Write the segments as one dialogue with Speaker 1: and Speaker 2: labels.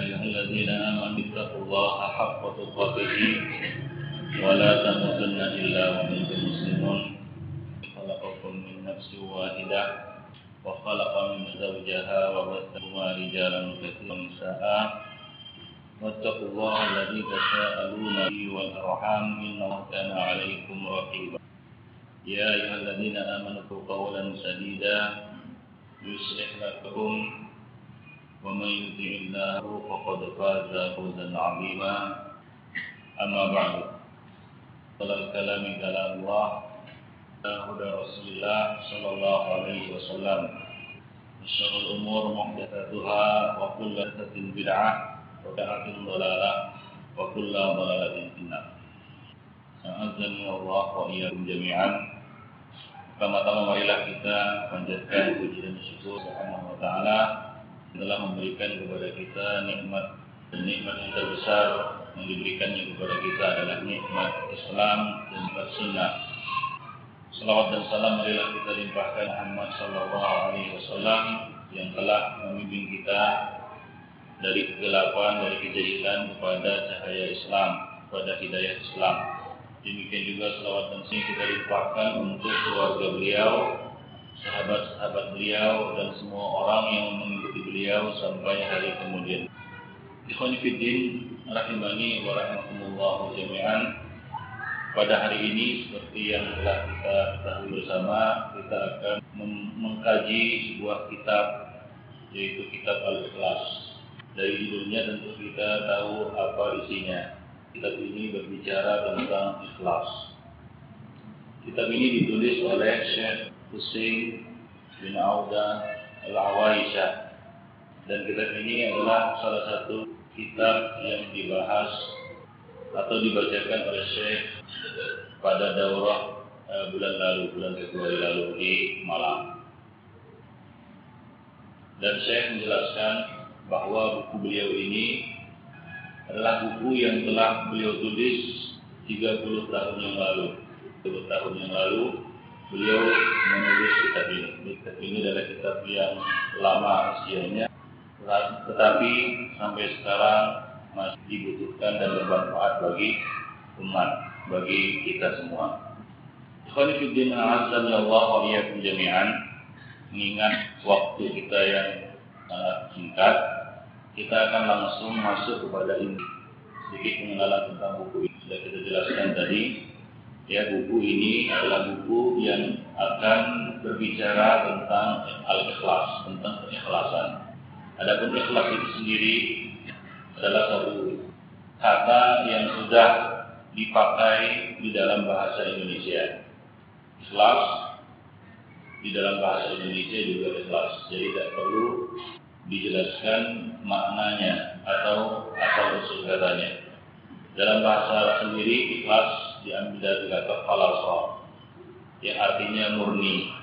Speaker 1: أيها الذين آمنوا اتقوا الله حق تقاته ولا تموتن إلا وأنتم مسلمون. خلقكم من نفس واحدة وخلق من زوجها وبثهما رجالا كثيرا نساء واتقوا الله الذي تساءلون به والأرحام إن الله كان عليكم رقيبا. يا أيها الذين آمنوا قولا سديدا يصلح لكم ومن يطع الله فقد فاز فوزا عظيما أما بعد قال الكلام كلام الله هدى رسول الله صلى الله عليه وسلم شر الأمور محدثاتها وكل محدثة بدعة وبدعة ضلالة وكل ضلالة في النار أعزني الله وإياكم جميعا Pertama-tama marilah kita panjatkan puji dan syukur Subhanahu wa taala telah memberikan kepada kita nikmat dan nikmat yang terbesar yang diberikannya kepada kita adalah nikmat Islam dan nikmat sunnah. Salawat dan salam marilah kita limpahkan Muhammad sallallahu alaihi wasallam yang telah membimbing kita dari kegelapan, dari kejahilan kepada cahaya Islam, kepada hidayah Islam. Demikian juga selawat dan sing kita limpahkan untuk keluarga beliau, sahabat-sahabat beliau dan semua orang yang beliau sampai hari kemudian. Ikhwan Fiddin rahimani wa rahimakumullah jami'an. Pada hari ini seperti yang telah kita ketahui bersama, kita akan mengkaji sebuah kitab yaitu kitab Al-Ikhlas. Dari judulnya tentu kita tahu apa isinya. Kitab ini berbicara tentang ikhlas. Kitab ini ditulis oleh Syekh Hussein bin Auda Al-Awaisha. Dan kitab ini adalah salah satu kitab yang dibahas atau dibacakan oleh Syekh pada daurah uh, bulan lalu, bulan Februari lalu di Malang. Dan Syekh menjelaskan bahwa buku beliau ini adalah buku yang telah beliau tulis 30 tahun yang lalu. 30 tahun yang lalu beliau menulis kitab ini. Kitab ini adalah kitab yang lama usianya, tetapi sampai sekarang masih dibutuhkan dan bermanfaat bagi umat, bagi kita semua. Khonifuddin azan ya Allah wa jami'an. Mengingat waktu kita yang sangat singkat kita akan langsung masuk kepada ini. Sedikit pengenalan tentang buku ini. Sudah kita jelaskan tadi ya buku ini adalah buku yang akan berbicara tentang al-ikhlas tentang keikhlasan adapun ikhlas itu sendiri adalah satu kata yang sudah dipakai di dalam bahasa Indonesia ikhlas di dalam bahasa Indonesia juga ikhlas jadi tidak perlu dijelaskan maknanya atau asal usul katanya. Dalam bahasa sendiri ikhlas diambil dari kata khalasa yang artinya murni.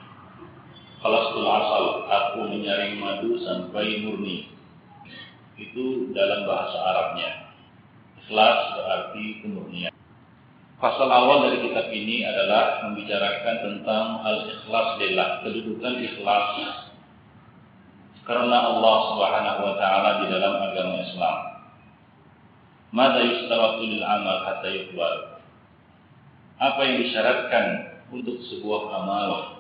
Speaker 1: Khalasul asal, aku menyaring madu sampai murni. Itu dalam bahasa Arabnya. Ikhlas berarti kemurnian. Pasal awal dari kitab ini adalah membicarakan tentang al-ikhlas lillah, kedudukan ikhlas karena Allah Subhanahu wa taala di dalam agama Islam. Mada yustaratu lil amal hatta yuqbal. Apa yang disyaratkan untuk sebuah amal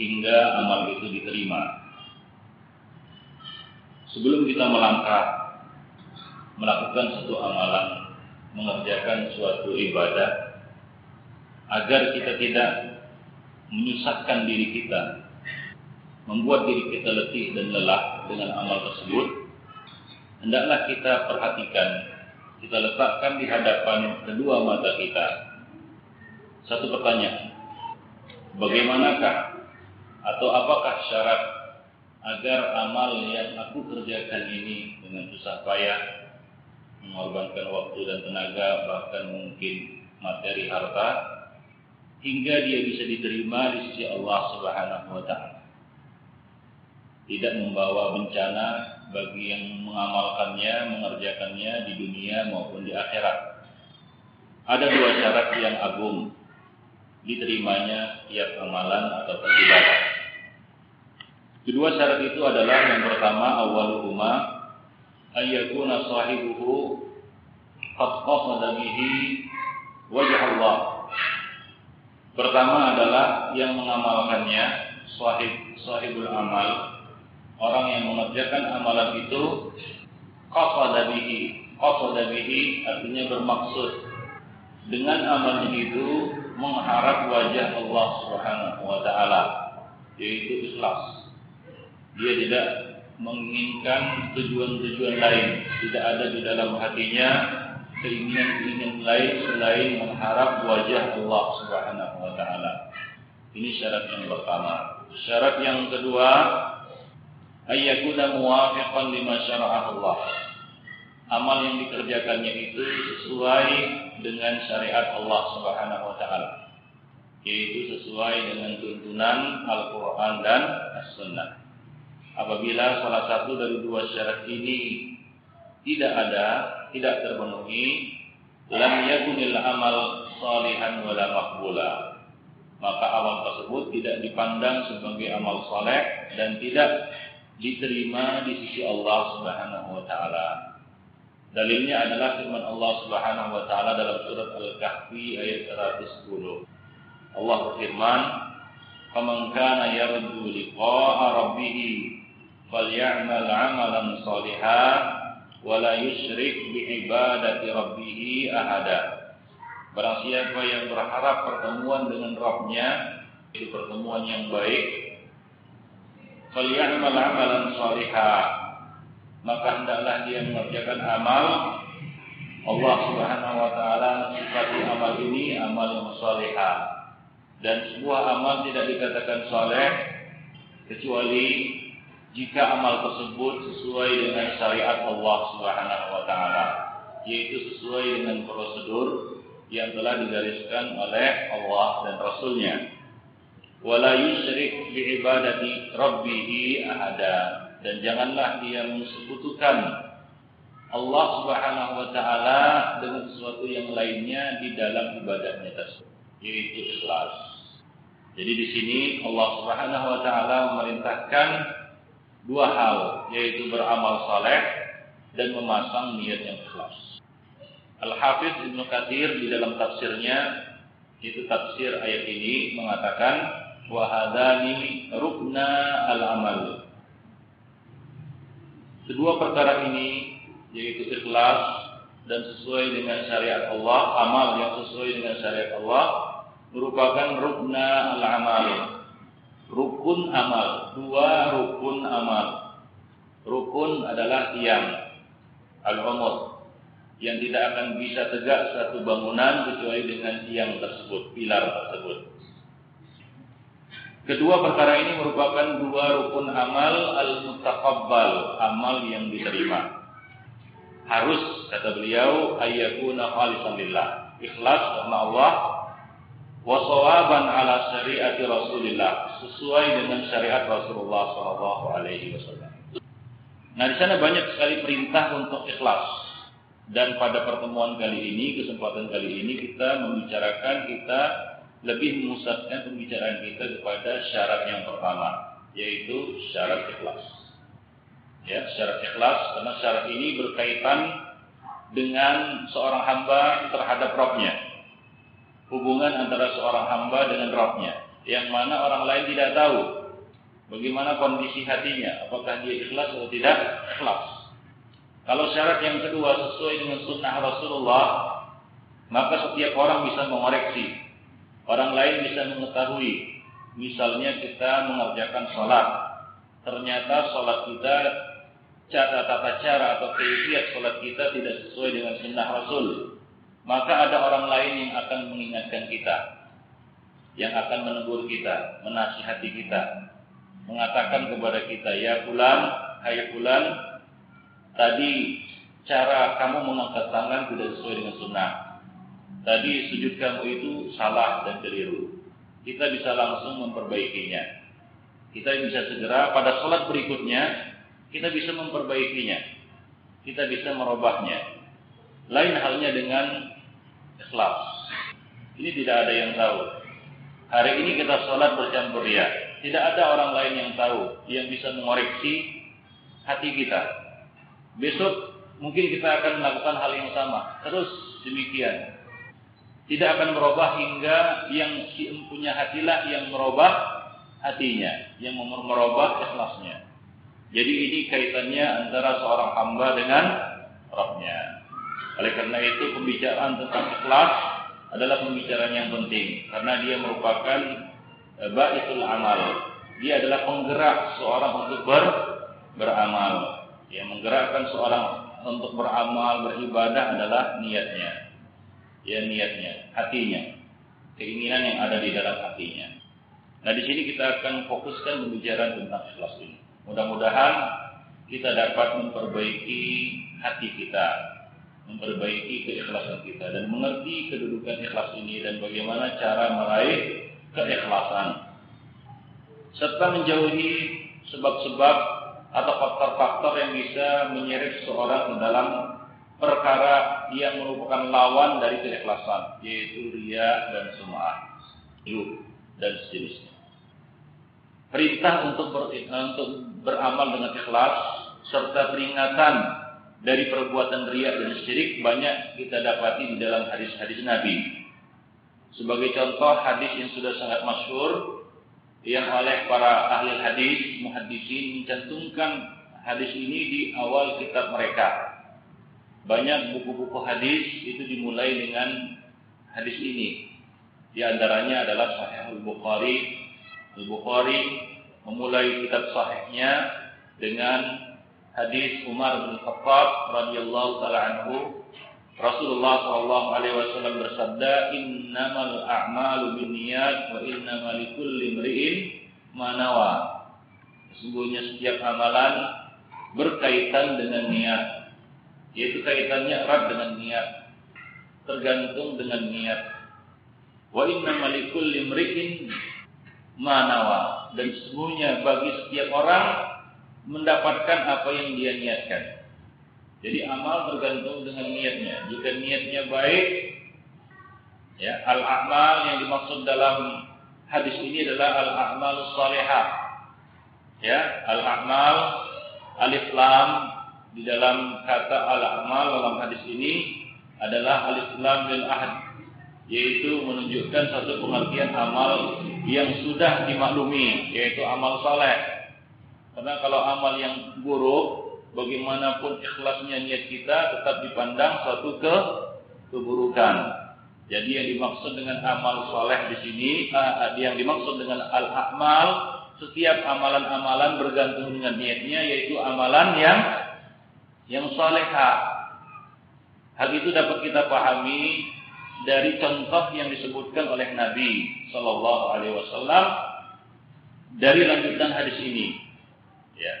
Speaker 1: hingga amal itu diterima. Sebelum kita melangkah melakukan satu amalan, mengerjakan suatu ibadah agar kita tidak menyusahkan diri kita membuat diri kita letih dan lelah dengan amal tersebut, hendaklah kita perhatikan, kita letakkan di hadapan kedua mata kita. Satu pertanyaan, bagaimanakah atau apakah syarat agar amal yang aku kerjakan ini dengan susah payah, mengorbankan waktu dan tenaga, bahkan mungkin materi harta, hingga dia bisa diterima di sisi Allah Subhanahu wa taala tidak membawa bencana bagi yang mengamalkannya, mengerjakannya di dunia maupun di akhirat. Ada dua syarat yang agung diterimanya tiap amalan atau ibadah. Kedua syarat itu adalah yang pertama awal rumah ayyakuna sahibuhu qad qasada bihi wajah Allah. Pertama adalah yang mengamalkannya sahib sahibul amal. Orang yang mengerjakan amalan itu qasada bihi. Qasada bihi artinya bermaksud dengan amalnya itu mengharap wajah Allah Subhanahu wa taala yaitu ikhlas. Dia tidak menginginkan tujuan-tujuan lain, tidak ada di dalam hatinya keinginan-keinginan lain selain mengharap wajah Allah Subhanahu wa taala. Ini syarat yang pertama. Syarat yang kedua, ayyakuna muwafiqan lima syara'ah Allah. Amal yang dikerjakannya itu sesuai dengan syariat Allah Subhanahu wa taala. Yaitu sesuai dengan tuntunan Al-Qur'an dan As-Sunnah. Apabila salah satu dari dua syarat ini tidak ada, tidak terpenuhi, lam yakunil amal salihan wala maqbula. Maka amal tersebut tidak dipandang sebagai amal saleh dan tidak diterima di sisi Allah Subhanahu wa taala. Dalilnya adalah firman Allah Subhanahu wa taala dalam surat Al-Kahfi ayat 110. Allah berfirman, "Faman kana yarju liqa'a rabbih falyamal 'amalan shalihan wala yusyrik bi ibadati. Barang siapa yang berharap pertemuan dengan Rabbnya itu pertemuan yang baik, falyamal amalan salihah. Maka hendaklah dia mengerjakan amal Allah Subhanahu wa taala sifati amal ini amal yang salihah. Dan sebuah amal tidak dikatakan saleh kecuali jika amal tersebut sesuai dengan syariat Allah Subhanahu wa taala, yaitu sesuai dengan prosedur yang telah digariskan oleh Allah dan Rasulnya. Wala yusyrik bi ibadati rabbih ahada dan janganlah dia mensekutukan Allah Subhanahu wa taala dengan sesuatu yang lainnya di dalam ibadahnya tersebut, yaitu ikhlas. Jadi di sini Allah Subhanahu wa taala memerintahkan dua hal, yaitu beramal saleh dan memasang niat yang ikhlas. Al-Hafiz Ibnu Katsir di dalam tafsirnya itu tafsir ayat ini mengatakan wa hadzani rukna al-amal. Kedua perkara ini yaitu ikhlas dan sesuai dengan syariat Allah, amal yang sesuai dengan syariat Allah merupakan rukna al-amal, rukun amal, dua rukun amal. Rukun adalah tiang al-umur yang tidak akan bisa tegak satu bangunan kecuali dengan tiang tersebut, pilar tersebut. Kedua perkara ini merupakan dua rukun amal al-mutaqabbal, amal yang diterima. Harus kata beliau ayyakuna khalisan lillah, ikhlas karena Allah wasawaban ala syariati Rasulillah sesuai dengan syariat Rasulullah Shallallahu Alaihi Wasallam. Nah di sana banyak sekali perintah untuk ikhlas dan pada pertemuan kali ini kesempatan kali ini kita membicarakan kita lebih memusatkan pembicaraan kita kepada syarat yang pertama yaitu syarat ikhlas. Ya syarat ikhlas karena syarat ini berkaitan dengan seorang hamba terhadap Robnya hubungan antara seorang hamba dengan Rabbnya. Yang mana orang lain tidak tahu bagaimana kondisi hatinya apakah dia ikhlas atau tidak ikhlas. Kalau syarat yang kedua sesuai dengan sunnah Rasulullah maka setiap orang bisa mengoreksi. Orang lain bisa mengetahui. Misalnya kita mengerjakan sholat. Ternyata sholat kita cara tata cara atau keifiat sholat kita tidak sesuai dengan sunnah Rasul maka ada orang lain yang akan mengingatkan kita, yang akan menegur kita, menasihati kita, mengatakan kepada kita, ya bulan, hai bulan, tadi cara kamu mengangkat tangan tidak sesuai dengan sunnah. Tadi sujud kamu itu salah dan keliru. Kita bisa langsung memperbaikinya. Kita bisa segera pada sholat berikutnya, kita bisa memperbaikinya. Kita bisa merubahnya. Lain halnya dengan ikhlas. Ini tidak ada yang tahu. Hari ini kita sholat bercampur ya. Tidak ada orang lain yang tahu, yang bisa mengoreksi hati kita. Besok mungkin kita akan melakukan hal yang sama. Terus demikian. Tidak akan berubah hingga yang si empunya hatilah yang merubah hatinya, yang merubah ikhlasnya. Jadi ini kaitannya antara seorang hamba dengan Rabbnya. Oleh karena itu pembicaraan tentang ikhlas adalah pembicaraan yang penting karena dia merupakan eh, baitul amal. Dia adalah penggerak seorang untuk ber, beramal. Yang menggerakkan seorang untuk beramal, beribadah adalah niatnya. Ya niatnya, hatinya. Keinginan yang ada di dalam hatinya. Nah di sini kita akan fokuskan pembicaraan tentang ikhlas ini. Mudah-mudahan kita dapat memperbaiki hati kita, memperbaiki keikhlasan kita dan mengerti kedudukan ikhlas ini dan bagaimana cara meraih keikhlasan serta menjauhi sebab-sebab atau faktor-faktor yang bisa menyeret seorang ke dalam perkara yang merupakan lawan dari keikhlasan yaitu ria dan sum'ah, dan sejenisnya. Perintah untuk ber, untuk beramal dengan ikhlas serta peringatan dari perbuatan riak dan syirik banyak kita dapati di dalam hadis-hadis Nabi. Sebagai contoh hadis yang sudah sangat masyhur yang oleh para ahli hadis, muhaddisin mencantumkan hadis ini di awal kitab mereka. Banyak buku-buku hadis itu dimulai dengan hadis ini. Di antaranya adalah Sahih Al-Bukhari, Al-Bukhari memulai kitab sahihnya dengan hadis Umar bin Khattab radhiyallahu taala anhu. Rasulullah sallallahu alaihi wasallam bersabda innamal a'malu binniyat wa innamal likulli imri'in ma nawa. Sesungguhnya setiap amalan berkaitan dengan niat yaitu kaitannya erat dengan niat tergantung dengan niat. Wa innamal likulli imri'in manawa dan sesungguhnya bagi setiap orang mendapatkan apa yang dia niatkan. Jadi amal tergantung dengan niatnya. Jika niatnya baik, ya al-amal yang dimaksud dalam hadis ini adalah al-amal salihah. Ya, al-amal alif lam di dalam kata al-amal dalam hadis ini adalah alif lam lil ahad yaitu menunjukkan satu pengertian amal yang sudah dimaklumi yaitu amal saleh. Karena kalau amal yang buruk, bagaimanapun ikhlasnya niat kita tetap dipandang suatu ke keburukan. Jadi yang dimaksud dengan amal saleh di sini, uh, yang dimaksud dengan al-amal, setiap amalan-amalan bergantung dengan niatnya, yaitu amalan yang yang salehah. Hal itu dapat kita pahami dari contoh yang disebutkan oleh Nabi Shallallahu Alaihi Wasallam dari lanjutan hadis ini. Ya,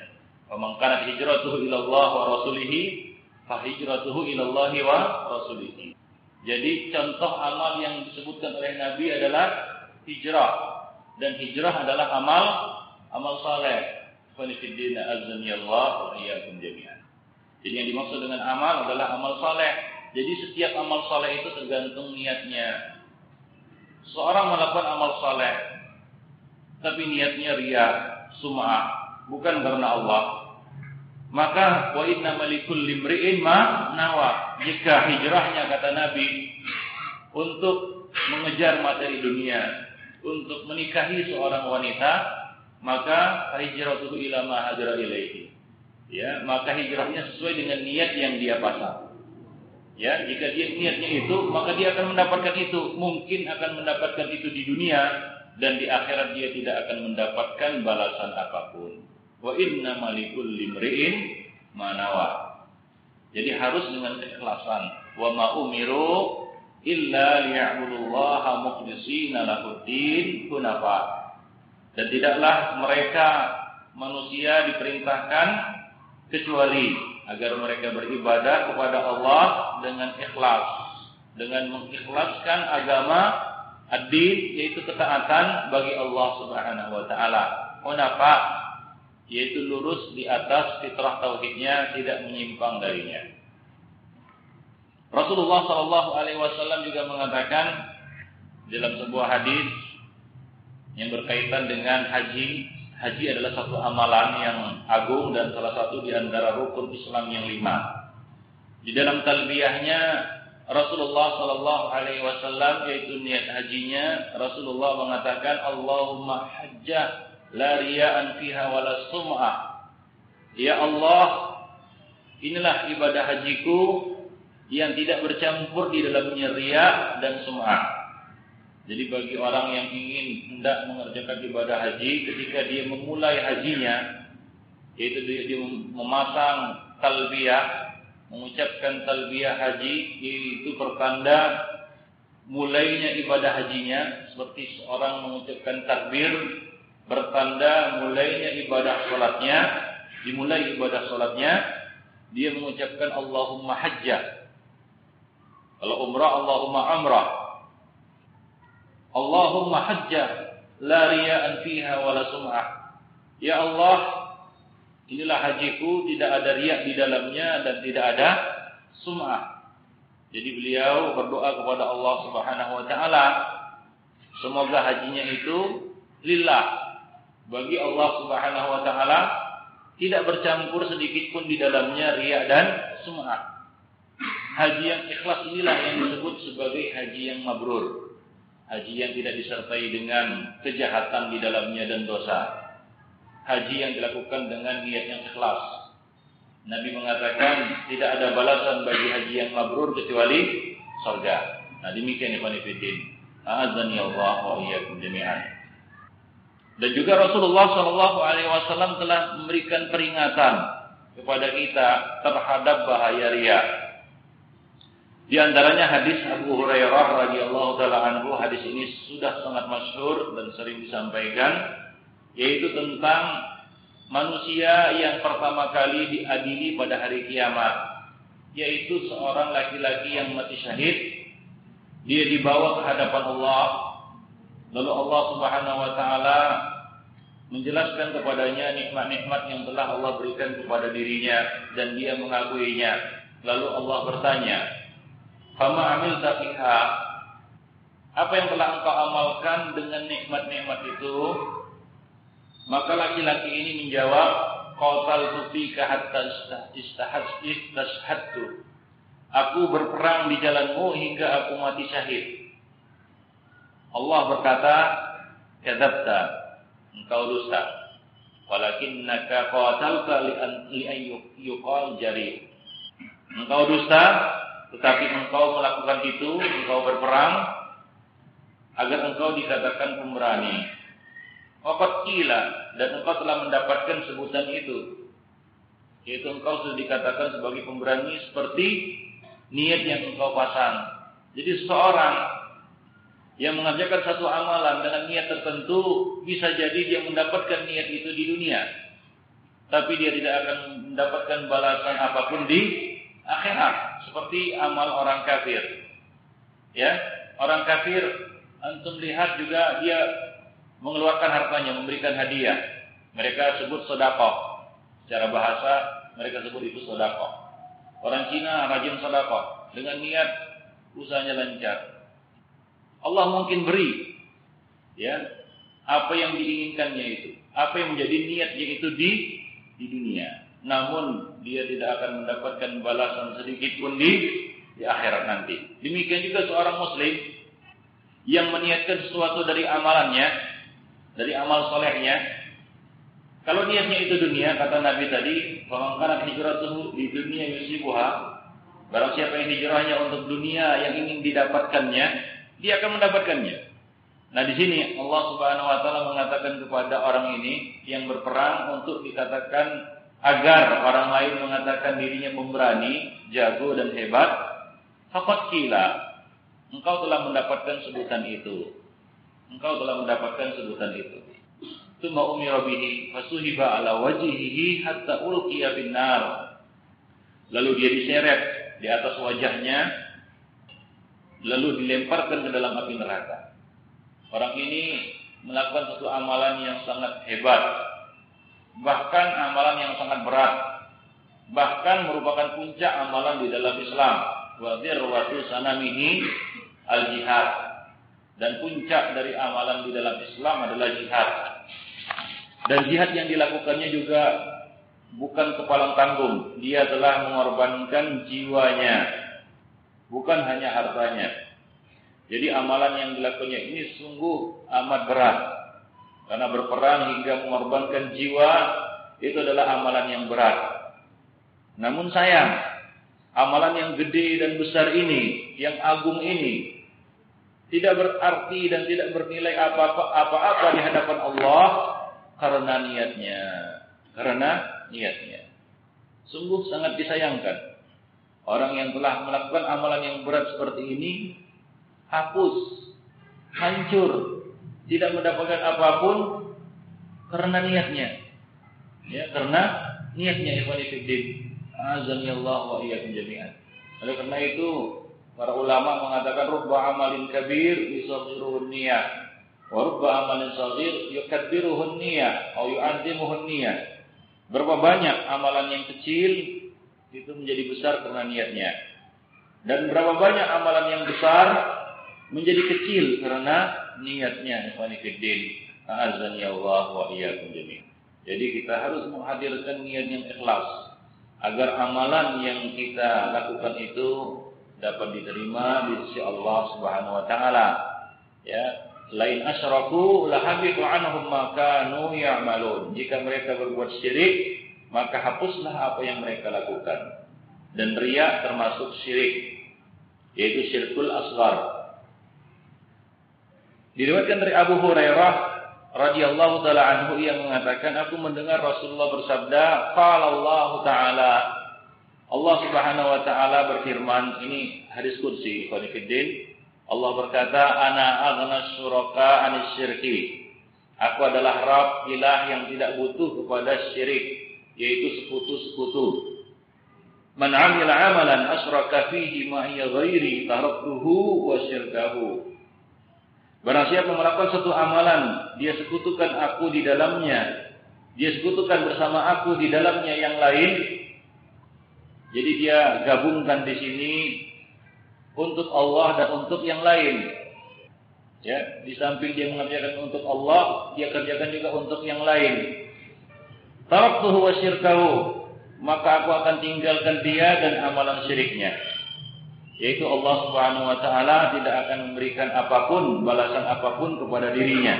Speaker 1: pemangkaran hijratuhu ilallah wa rasulihi, fahijratuhu ilallah wa rasulihi. Jadi contoh amal yang disebutkan oleh Nabi adalah hijrah dan hijrah adalah amal amal saleh. Fanifidina azanillah wa iyyakum jami'an. Jadi yang dimaksud dengan amal adalah amal saleh jadi setiap amal soleh itu tergantung niatnya. Seorang melakukan amal soleh, tapi niatnya ria, sum'ah, bukan karena Allah. Maka wa inna malikul limri'in ma nawa. Jika hijrahnya kata Nabi untuk mengejar materi dunia, untuk menikahi seorang wanita, maka hijratuhu ila ma hajra ilaihi. Ya, maka hijrahnya sesuai dengan niat yang dia pasang. Ya, jika dia niatnya itu, maka dia akan mendapatkan itu. Mungkin akan mendapatkan itu di dunia dan di akhirat dia tidak akan mendapatkan balasan apa pun. Wa inna malikul limri'in manawa. Jadi harus dengan keikhlasan. Wa ma umiru illa liya'budullaha mukhlishina lahuddin hunafa. Dan tidaklah mereka manusia diperintahkan kecuali agar mereka beribadah kepada Allah dengan ikhlas, dengan mengikhlaskan agama ad-din yaitu ketaatan bagi Allah Subhanahu wa taala. Kenapa? Yaitu lurus di atas fitrah tauhidnya, tidak menyimpang darinya. Rasulullah Shallallahu alaihi wasallam juga mengatakan dalam sebuah hadis yang berkaitan dengan haji haji adalah satu amalan yang agung dan salah satu di antara rukun Islam yang lima. Di dalam talbiyahnya Rasulullah Sallallahu Alaihi Wasallam yaitu niat hajinya Rasulullah mengatakan Allahumma hajjah la riya'an fiha wala sum'ah. Ya Allah, inilah ibadah hajiku yang tidak bercampur di dalamnya riya dan sum'ah. Jadi bagi orang yang ingin hendak mengerjakan ibadah haji ketika dia memulai hajinya yaitu dia, dia memasang talbiyah mengucapkan talbiyah haji itu pertanda mulainya ibadah hajinya seperti seorang mengucapkan takbir bertanda mulainya ibadah salatnya dimulai ibadah salatnya dia mengucapkan Allahumma hajja. Kalau umrah Allahumma umrah Allahumma hajja la riya'an fiha wala sum'ah. Ya Allah Inilah hajiku, tidak ada riak di dalamnya dan tidak ada sum'ah. Jadi beliau berdoa kepada Allah Subhanahu wa taala semoga hajinya itu lillah bagi Allah Subhanahu wa taala tidak bercampur sedikit pun di dalamnya riak dan sum'ah. Haji yang ikhlas inilah yang disebut sebagai haji yang mabrur. Haji yang tidak disertai dengan kejahatan di dalamnya dan dosa haji yang dilakukan dengan niat yang ikhlas. Nabi mengatakan tidak ada balasan bagi haji yang mabrur kecuali surga. Nah demikian Ibn Fiddin. A'adzani Allah wa iyyakum jami'an. Dan juga Rasulullah Shallallahu Alaihi Wasallam telah memberikan peringatan kepada kita terhadap bahaya ria. Di antaranya hadis Abu Hurairah radhiyallahu taala anhu hadis ini sudah sangat masyhur dan sering disampaikan yaitu tentang manusia yang pertama kali diadili pada hari kiamat yaitu seorang laki-laki yang mati syahid dia dibawa ke hadapan Allah lalu Allah Subhanahu wa taala menjelaskan kepadanya nikmat-nikmat yang telah Allah berikan kepada dirinya dan dia mengakuinya lalu Allah bertanya fama amil fiha apa yang telah engkau amalkan dengan nikmat-nikmat itu maka laki-laki ini menjawab, Qatal tufika hatta istashhadtu. Aku berperang di jalanmu hingga aku mati syahid. Allah berkata, Kadzabta, engkau dusta. Walakinnaka qatalta li an yuqal jari. Engkau dusta, tetapi engkau melakukan itu, engkau berperang agar engkau dikatakan pemberani. Wafat kila dan engkau telah mendapatkan sebutan itu. Yaitu engkau sudah dikatakan sebagai pemberani seperti niat yang engkau pasang. Jadi seorang yang mengerjakan satu amalan dengan niat tertentu bisa jadi dia mendapatkan niat itu di dunia. Tapi dia tidak akan mendapatkan balasan apa pun di akhirat. Seperti amal orang kafir. Ya, orang kafir antum lihat juga dia mengeluarkan hartanya, memberikan hadiah. Mereka sebut sodako. Secara bahasa mereka sebut itu sodako. Orang Cina rajin sodako dengan niat usahanya lancar. Allah mungkin beri, ya, apa yang diinginkannya itu, apa yang menjadi niatnya itu di di dunia. Namun dia tidak akan mendapatkan balasan sedikit pun di di akhirat nanti. Demikian juga seorang muslim yang meniatkan sesuatu dari amalannya dari amal solehnya. Kalau niatnya itu dunia, kata Nabi tadi, hijrah hijratuhu di dunia yusibuha, barang siapa yang hijrahnya untuk dunia yang ingin didapatkannya, dia akan mendapatkannya. Nah di sini Allah Subhanahu wa taala mengatakan kepada orang ini yang berperang untuk dikatakan agar orang lain mengatakan dirinya pemberani, jago dan hebat, faqad kila engkau telah mendapatkan sebutan itu engkau telah mendapatkan sebutan itu. Tuma umira bihi fasuhiba ala wajihihi hatta ulqiya binnar. Lalu dia diseret di atas wajahnya lalu dilemparkan ke dalam api neraka. Orang ini melakukan satu amalan yang sangat hebat, bahkan amalan yang sangat berat, bahkan merupakan puncak amalan di dalam Islam. Wa dirwatu sanamihi al-jihad dan puncak dari amalan di dalam Islam adalah jihad. Dan jihad yang dilakukannya juga bukan kepalang tanggung. Dia telah mengorbankan jiwanya, bukan hanya hartanya. Jadi amalan yang dilakukannya ini sungguh amat berat. Karena berperang hingga mengorbankan jiwa itu adalah amalan yang berat. Namun sayang, amalan yang gede dan besar ini, yang agung ini, tidak berarti dan tidak bernilai apa-apa di hadapan Allah karena niatnya. Karena niatnya. Sungguh sangat disayangkan. Orang yang telah melakukan amalan yang berat seperti ini hapus, hancur, tidak mendapatkan apa pun karena niatnya. Ya, karena niatnya ikhwan fillah. Azan Allah wa iyyakum jami'an. Oleh karena itu para ulama mengatakan rubba amalin kabir yusaghiruhu niyah wa rubba amalin saghir yukabbiruhu niyah atau yu'azzimuhu niyah. Berapa banyak amalan yang kecil itu menjadi besar karena niatnya. Dan berapa banyak amalan yang besar menjadi kecil karena niatnya. Ikhwanifiddin. A'azani Allah wa. Jadi kita harus menghadirkan niat yang ikhlas agar amalan yang kita lakukan itu dapat diterima di sisi Allah Subhanahu wa taala. Ya, lain asyraku lahabitu anhum ma kanu ya'malun. Jika mereka berbuat syirik, maka hapuslah apa yang mereka lakukan. Dan riya termasuk syirik, yaitu syirkul asghar. Diriwayatkan dari Abu Hurairah radhiyallahu taala anhu yang mengatakan aku mendengar Rasulullah bersabda, qala Allah taala Allah Subhanahu wa taala berfirman, ini hadis qudsi, ikhwan Allah berkata, "Ana aghna syuraka anis syirki." Aku adalah Rabb ilah yang tidak butuh kepada syirik, yaitu sekutu-sekutu. Man 'amila 'amalan asyraka fihi ma hiya ghairi taraktuhu wa syirkahu. Barang siapa melakukan satu amalan, dia sekutukan aku di dalamnya, dia sekutukan bersama aku di dalamnya yang lain. Jadi dia gabungkan di sini untuk Allah dan untuk yang lain. Ya, di samping dia mengerjakan untuk Allah, dia kerjakan juga untuk yang lain. Taraktuhu wa syirkahu, maka aku akan tinggalkan dia dan amalan syiriknya. Yaitu Allah Subhanahu wa taala tidak akan memberikan apa pun, balasan apa pun kepada dirinya.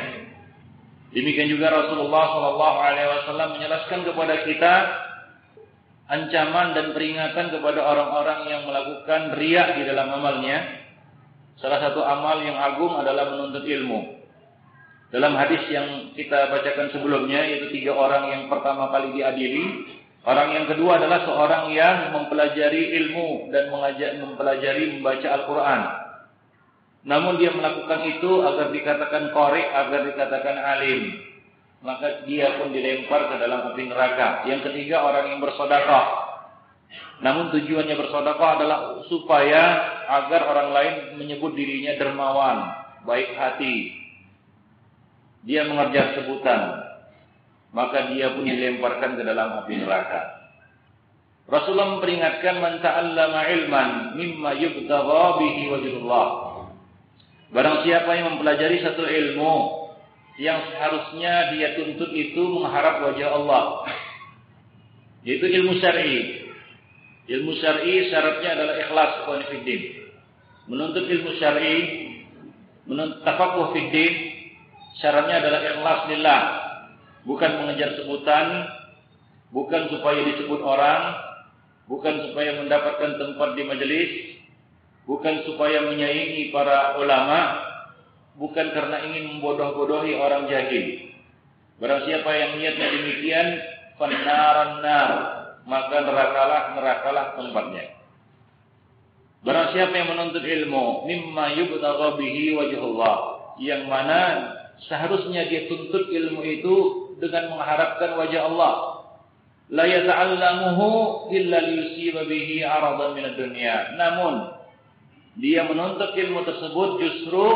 Speaker 1: Demikian juga Rasulullah sallallahu alaihi wasallam menjelaskan kepada kita ancaman dan peringatan kepada orang-orang yang melakukan riak di dalam amalnya. Salah satu amal yang agung adalah menuntut ilmu. Dalam hadis yang kita bacakan sebelumnya, yaitu tiga orang yang pertama kali diadili. Orang yang kedua adalah seorang yang mempelajari ilmu dan mengajak mempelajari membaca Al-Quran. Namun dia melakukan itu agar dikatakan korek, agar dikatakan alim maka dia pun dilempar ke dalam api neraka. Yang ketiga orang yang bersedekah. Namun tujuannya bersedekah adalah supaya agar orang lain menyebut dirinya dermawan, baik hati. Dia mengerja sebutan, maka dia pun dilemparkan ke dalam api neraka. Rasulullah memperingatkan man ta'allama ilman mimma yubtagha bihi wajhullah. Barang siapa yang mempelajari satu ilmu yang seharusnya dia tuntut itu mengharap wajah Allah. Yaitu ilmu syar'i. Ilmu syar'i syaratnya adalah ikhlas konfidin. Menuntut ilmu syar'i, menuntut tafakuh fiddin, syaratnya adalah ikhlas lillah. Bukan mengejar sebutan, bukan supaya disebut orang, bukan supaya mendapatkan tempat di majelis, bukan supaya menyaingi para ulama, bukan karena ingin membodoh-bodohi orang jahil. Barang siapa yang niatnya demikian, penaran nar, maka nerakalah nerakalah tempatnya. Barang siapa yang menuntut ilmu, mimma yubtagha bihi wajhullah, yang mana seharusnya dia tuntut ilmu itu dengan mengharapkan wajah Allah. La yata'allamuhu illa liyusiba bihi aradan minad dunya. Namun dia menuntut ilmu tersebut justru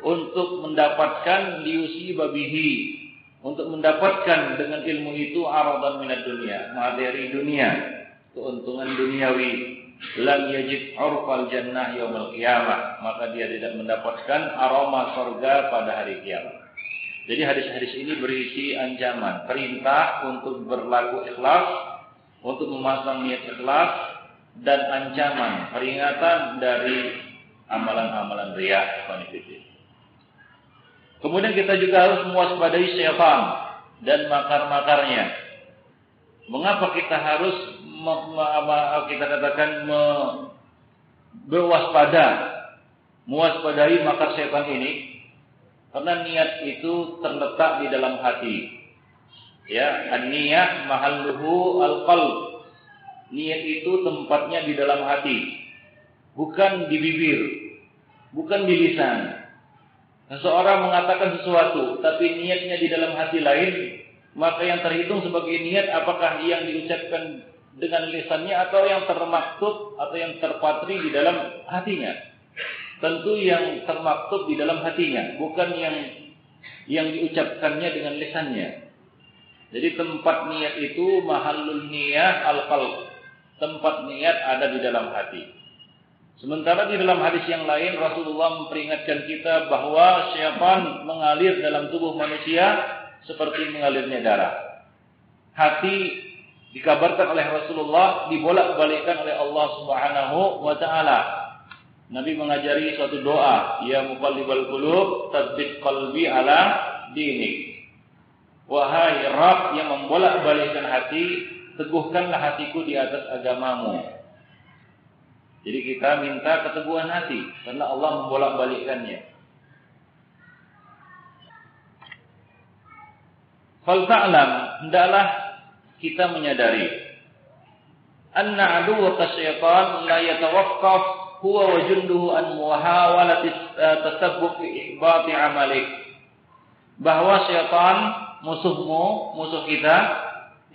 Speaker 1: untuk mendapatkan liusi babihi untuk mendapatkan dengan ilmu itu aradan minat dunia materi dunia. Keuntungan duniawi. Lam yajid urfal jannah yaumil qiyamah. Maka dia tidak mendapatkan aroma surga pada hari kiamat jadi hadis-hadis ini berisi ancaman perintah untuk berlaku ikhlas untuk memasang niat ikhlas dan ancaman peringatan dari amalan-amalan riya Kemudian kita juga harus mewaspadai syaitan dan makar-makarnya. Mengapa kita harus kita katakan berwaspada, mewaspadai makar syaitan ini? Karena niat itu terletak di dalam hati. Ya, an-niyah mahalluhu al-qalb. Niat itu tempatnya di dalam hati, bukan di bibir, bukan di lisan. Seseorang mengatakan sesuatu, tapi niatnya di dalam hati lain, maka yang terhitung sebagai niat apakah yang diucapkan dengan lisannya atau yang termaktub atau yang terpatri di dalam hatinya. Tentu yang termaktub di dalam hatinya, bukan yang yang diucapkannya dengan lisannya. Jadi tempat niat itu mahallul niyah al-qalb. Tempat niat ada di dalam hati. Sementara di dalam hadis yang lain Rasulullah memperingatkan kita bahwa syaitan mengalir dalam tubuh manusia seperti mengalirnya darah. Hati dikabarkan oleh Rasulullah dibolak-balikkan oleh Allah Subhanahu wa taala. Nabi mengajari suatu doa, ya muqallibal qulub, tsabbit qalbi ala dinik. Wahai Rabb yang membolak-balikkan hati, teguhkanlah hatiku di atas agamamu. Jadi kita minta keteguhan hati karena Allah membolak-balikkannya. Fal ta'lam hendaklah kita menyadari anna aduwwaka syaitan la yatawaqqaf huwa wa junduhu an muhawalati eh, tasabbuq fi amalik. Bahwa syaitan musuhmu, musuh kita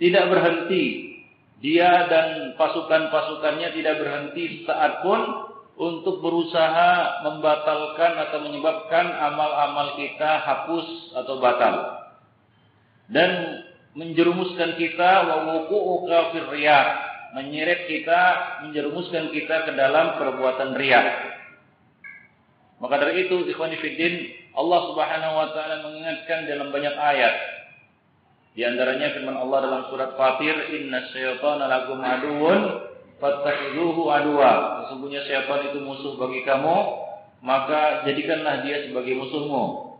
Speaker 1: tidak berhenti dia dan pasukan-pasukannya tidak berhenti saat pun untuk berusaha membatalkan atau menyebabkan amal-amal kita hapus atau batal. Dan menjerumuskan kita wawuku'u kafir riya, menyeret kita, menjerumuskan kita ke dalam perbuatan riya. Maka dari itu, ikhwan Allah Subhanahu wa taala mengingatkan dalam banyak ayat di antaranya firman Allah dalam surat Fatir, "Inna syaitana lakum aduwwun fattakhiduhu aduwa." Sesungguhnya syaitan itu musuh bagi kamu, maka jadikanlah dia sebagai musuhmu.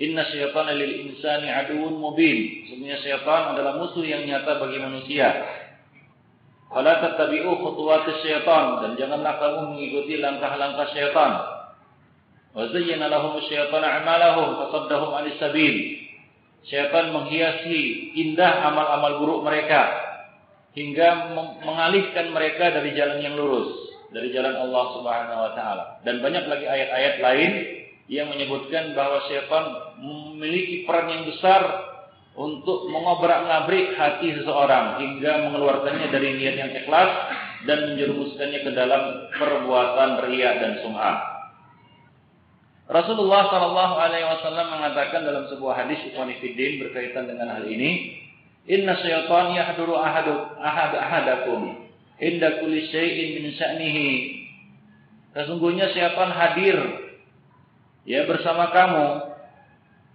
Speaker 1: Inna syaitana lil insani aduwwun mubin. Sesungguhnya syaitan adalah musuh yang nyata bagi manusia. Fala tattabi'u khutuwatis syaitan dan janganlah kamu mengikuti langkah-langkah syaitan. Wa zayyana lahum syaitanu a'malahum fasaddahum 'anis sabil. Syaitan menghiasi indah amal-amal buruk mereka hingga mengalihkan mereka dari jalan yang lurus, dari jalan Allah Subhanahu wa taala. Dan banyak lagi ayat-ayat lain yang menyebutkan bahwa syaitan memiliki peran yang besar untuk mengobrak-ngabrik hati seseorang hingga mengeluarkannya dari niat yang ikhlas dan menjerumuskannya ke dalam perbuatan riya dan sum'ah. Rasulullah Shallallahu Alaihi Wasallam mengatakan dalam sebuah hadis Ikhwanifiddin berkaitan dengan hal ini, Inna syaitan yahduru ahadu ahad ahadakum inda kulli syai'in min sya'nihi. Sesungguhnya syaitan hadir ya bersama kamu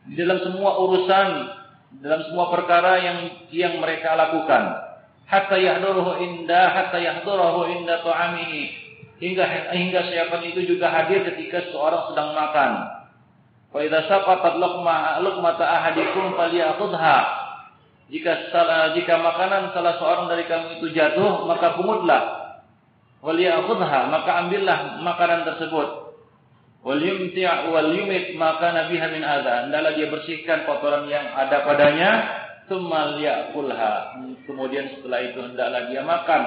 Speaker 1: di dalam semua urusan, dalam semua perkara yang yang mereka lakukan. Hatta yahduruhu inda hatta yahduruhu inda ta'amihi hingga hingga syaitan itu juga hadir ketika seorang sedang makan. Fa idza saqatat luqma luqmata ahadikum falyakhudha. Jika salah jika makanan salah seorang dari kamu itu jatuh, maka pungutlah. Walyakhudha, maka ambillah makanan tersebut. Wal yumti' maka nabiha min adza. Hendaklah dia bersihkan kotoran yang ada padanya, tsumma liyakulha. Kemudian setelah itu hendaklah dia makan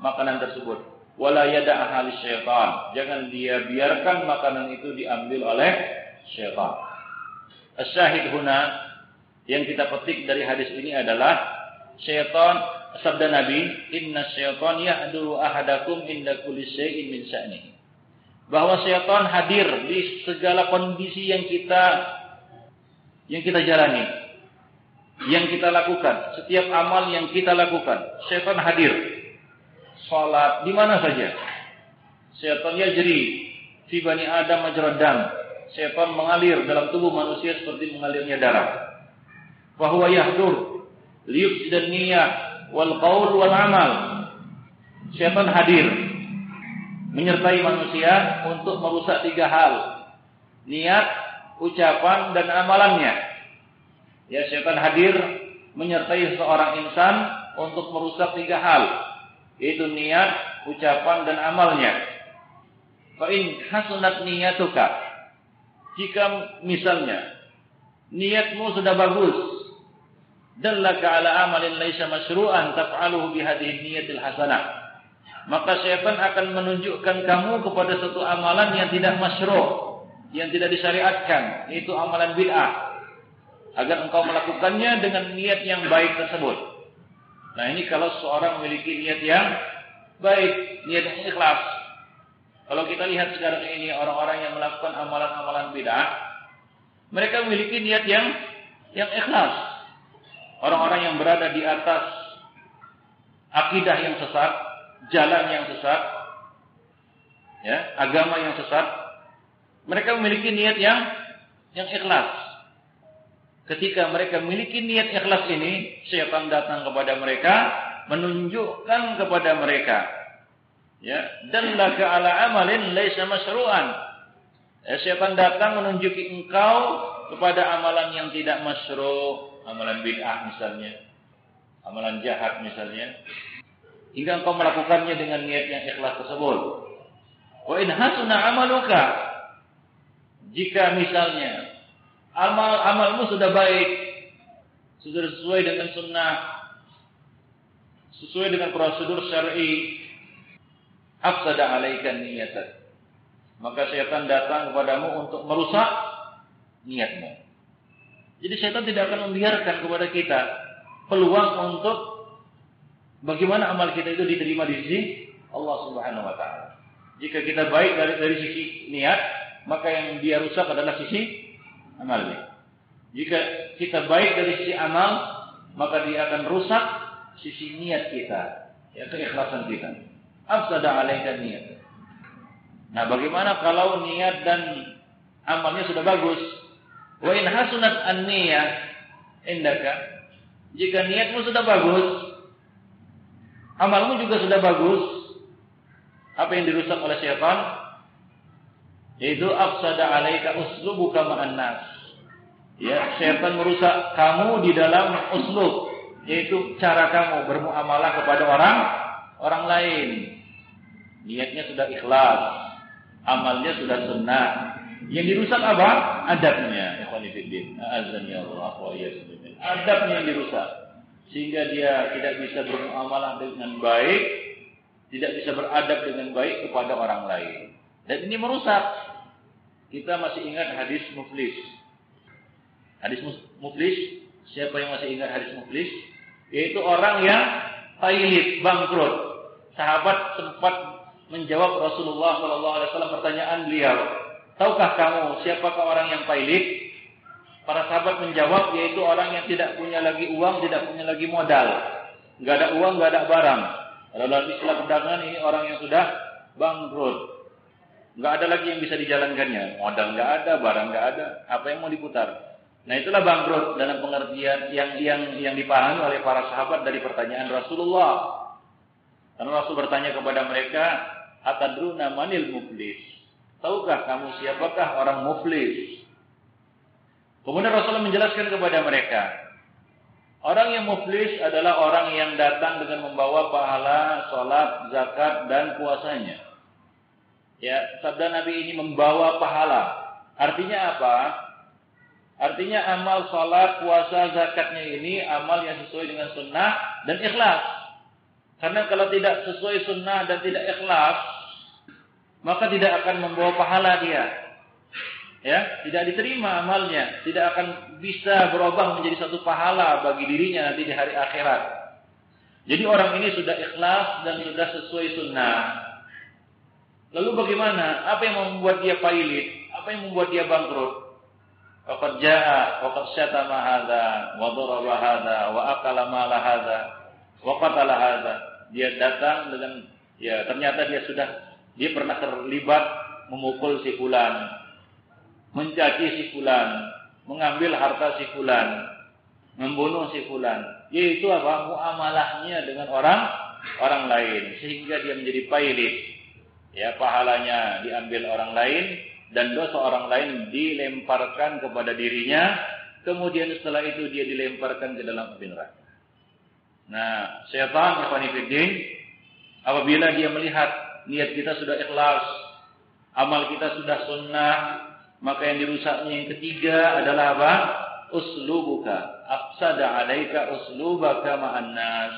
Speaker 1: makanan tersebut wala yada'aha syaitan. Jangan dia biarkan makanan itu diambil oleh syaitan. Asyahid huna yang kita petik dari hadis ini adalah syaitan sabda Nabi, "Inna syaitan yahduru ahadakum inda kulli min sya'nihi." Bahwa syaitan hadir di segala kondisi yang kita yang kita jalani, yang kita lakukan, setiap amal yang kita lakukan, syaitan hadir sholat, di mana saja. Syaitan yajri fi bani Adam majradam. Syaitan mengalir dalam tubuh manusia seperti mengalirnya darah. Bahwa yahdur liyufsidan niyah wal qaul wal amal. Syaitan hadir menyertai manusia untuk merusak tiga hal. Niat, ucapan dan amalannya. Ya, syaitan hadir menyertai seorang insan untuk merusak tiga hal, yaitu niat, ucapan dan amalnya. Fa in hasunat niyatuka. Jika misalnya niatmu sudah bagus, dallaka ala amalin laisa masyru'an taf'aluhu bi hadhihi niyatil hasanah. Maka syaitan akan menunjukkan kamu kepada satu amalan yang tidak masyru', yang tidak disyariatkan, yaitu amalan bid'ah. Agar engkau melakukannya dengan niat yang baik tersebut. Nah, ini kalau seorang memiliki niat yang baik, niat yang ikhlas, kalau kita lihat sekarang ini orang-orang yang melakukan amalan-amalan bid'ah, mereka memiliki niat yang yang ikhlas. Orang-orang yang berada di atas akidah yang sesat, jalan yang sesat, ya, agama yang sesat, mereka memiliki niat yang yang ikhlas. Ketika mereka memiliki niat ikhlas ini, syaitan datang kepada mereka, menunjukkan kepada mereka ya dallaka ala amalin laisa masyru'an ya, syaitan datang menunjuki engkau kepada amalan yang tidak masyru' amalan bid'ah misalnya amalan jahat misalnya hingga engkau melakukannya dengan niat yang ikhlas tersebut wa in hasuna amaluka jika misalnya amal amalmu sudah baik sudah sesuai dengan sunnah sesuai dengan prosedur syar'i afsada alaika niyatak. Maka syaitan datang kepadamu untuk merusak niatmu. Jadi syaitan tidak akan membiarkan kepada kita peluang untuk bagaimana amal kita itu diterima di sisi Allah Subhanahu wa taala. Jika kita baik dari dari sisi niat, maka yang dia rusak adalah sisi amalnya. Jika kita baik dari sisi amal, maka dia akan rusak sisi niat kita, ya keikhlasan kita afsada alaika niat. Nah, bagaimana kalau niat dan amalnya sudah bagus? Wa in hasunat an-niyah indaka. Jika niatmu sudah bagus, amalmu juga sudah bagus, apa yang dirusak oleh syaitan? Yaitu afsada alaika uslubuka ma'an nas. Ya, syaitan merusak kamu di dalam uslub, yaitu cara kamu bermuamalah kepada orang orang lain. Niatnya sudah ikhlas, amalnya sudah sunnah. Yang dirusak apa? Adabnya. Azan ya Allah Adabnya yang dirusak. Sehingga dia tidak bisa bermuamalah dengan baik, tidak bisa beradab dengan baik kepada orang lain. Dan ini merusak. Kita masih ingat hadis muflis. Hadis muflis, siapa yang masih ingat hadis muflis? Yaitu orang yang pailit, bangkrut. Sahabat sempat menjawab Rasulullah Wasallam pertanyaan beliau, tahukah kamu siapakah orang yang pailit? Para sahabat menjawab yaitu orang yang tidak punya lagi uang, tidak punya lagi modal, nggak ada uang, nggak ada barang. Kalau dalam istilah perdagangan ini orang yang sudah bangkrut, nggak ada lagi yang bisa dijalankannya, modal nggak ada, barang nggak ada, apa yang mau diputar? Nah itulah bangkrut dalam pengertian yang yang yang dipahami oleh para sahabat dari pertanyaan Rasulullah. Karena Rasul bertanya kepada mereka, Atadruna manil muflis. Tahukah kamu siapakah orang muflis? Kemudian Rasulullah menjelaskan kepada mereka, orang yang muflis adalah orang yang datang dengan membawa pahala, sholat, zakat, dan puasanya. Ya, sabda Nabi ini membawa pahala. Artinya apa? Artinya amal sholat, puasa, zakatnya ini amal yang sesuai dengan sunnah dan ikhlas. Karena kalau tidak sesuai sunnah dan tidak ikhlas, maka tidak akan membawa pahala dia. Ya, tidak diterima amalnya, tidak akan bisa berubah menjadi satu pahala bagi dirinya nanti di hari akhirat. Jadi orang ini sudah ikhlas dan sudah sesuai sunnah. Lalu bagaimana? Apa yang membuat dia pailit? Apa yang membuat dia bangkrut? Waqad jaa syatama wa akala mala hadza wa hadza dia datang dengan ya ternyata dia sudah dia pernah terlibat memukul si fulan, mencaci si fulan, mengambil harta si fulan, membunuh si fulan. yaitu apa? Muamalahnya dengan orang orang lain sehingga dia menjadi pailit. Ya, pahalanya diambil orang lain dan dosa orang lain dilemparkan kepada dirinya, kemudian setelah itu dia dilemparkan ke dalam api neraka. Nah, setan Ikhwanifiddin apabila dia melihat niat kita sudah ikhlas, amal kita sudah sunnah, maka yang dirusaknya yang ketiga adalah apa? Uslubuka. Afsada alaika uslubaka ma'an nas.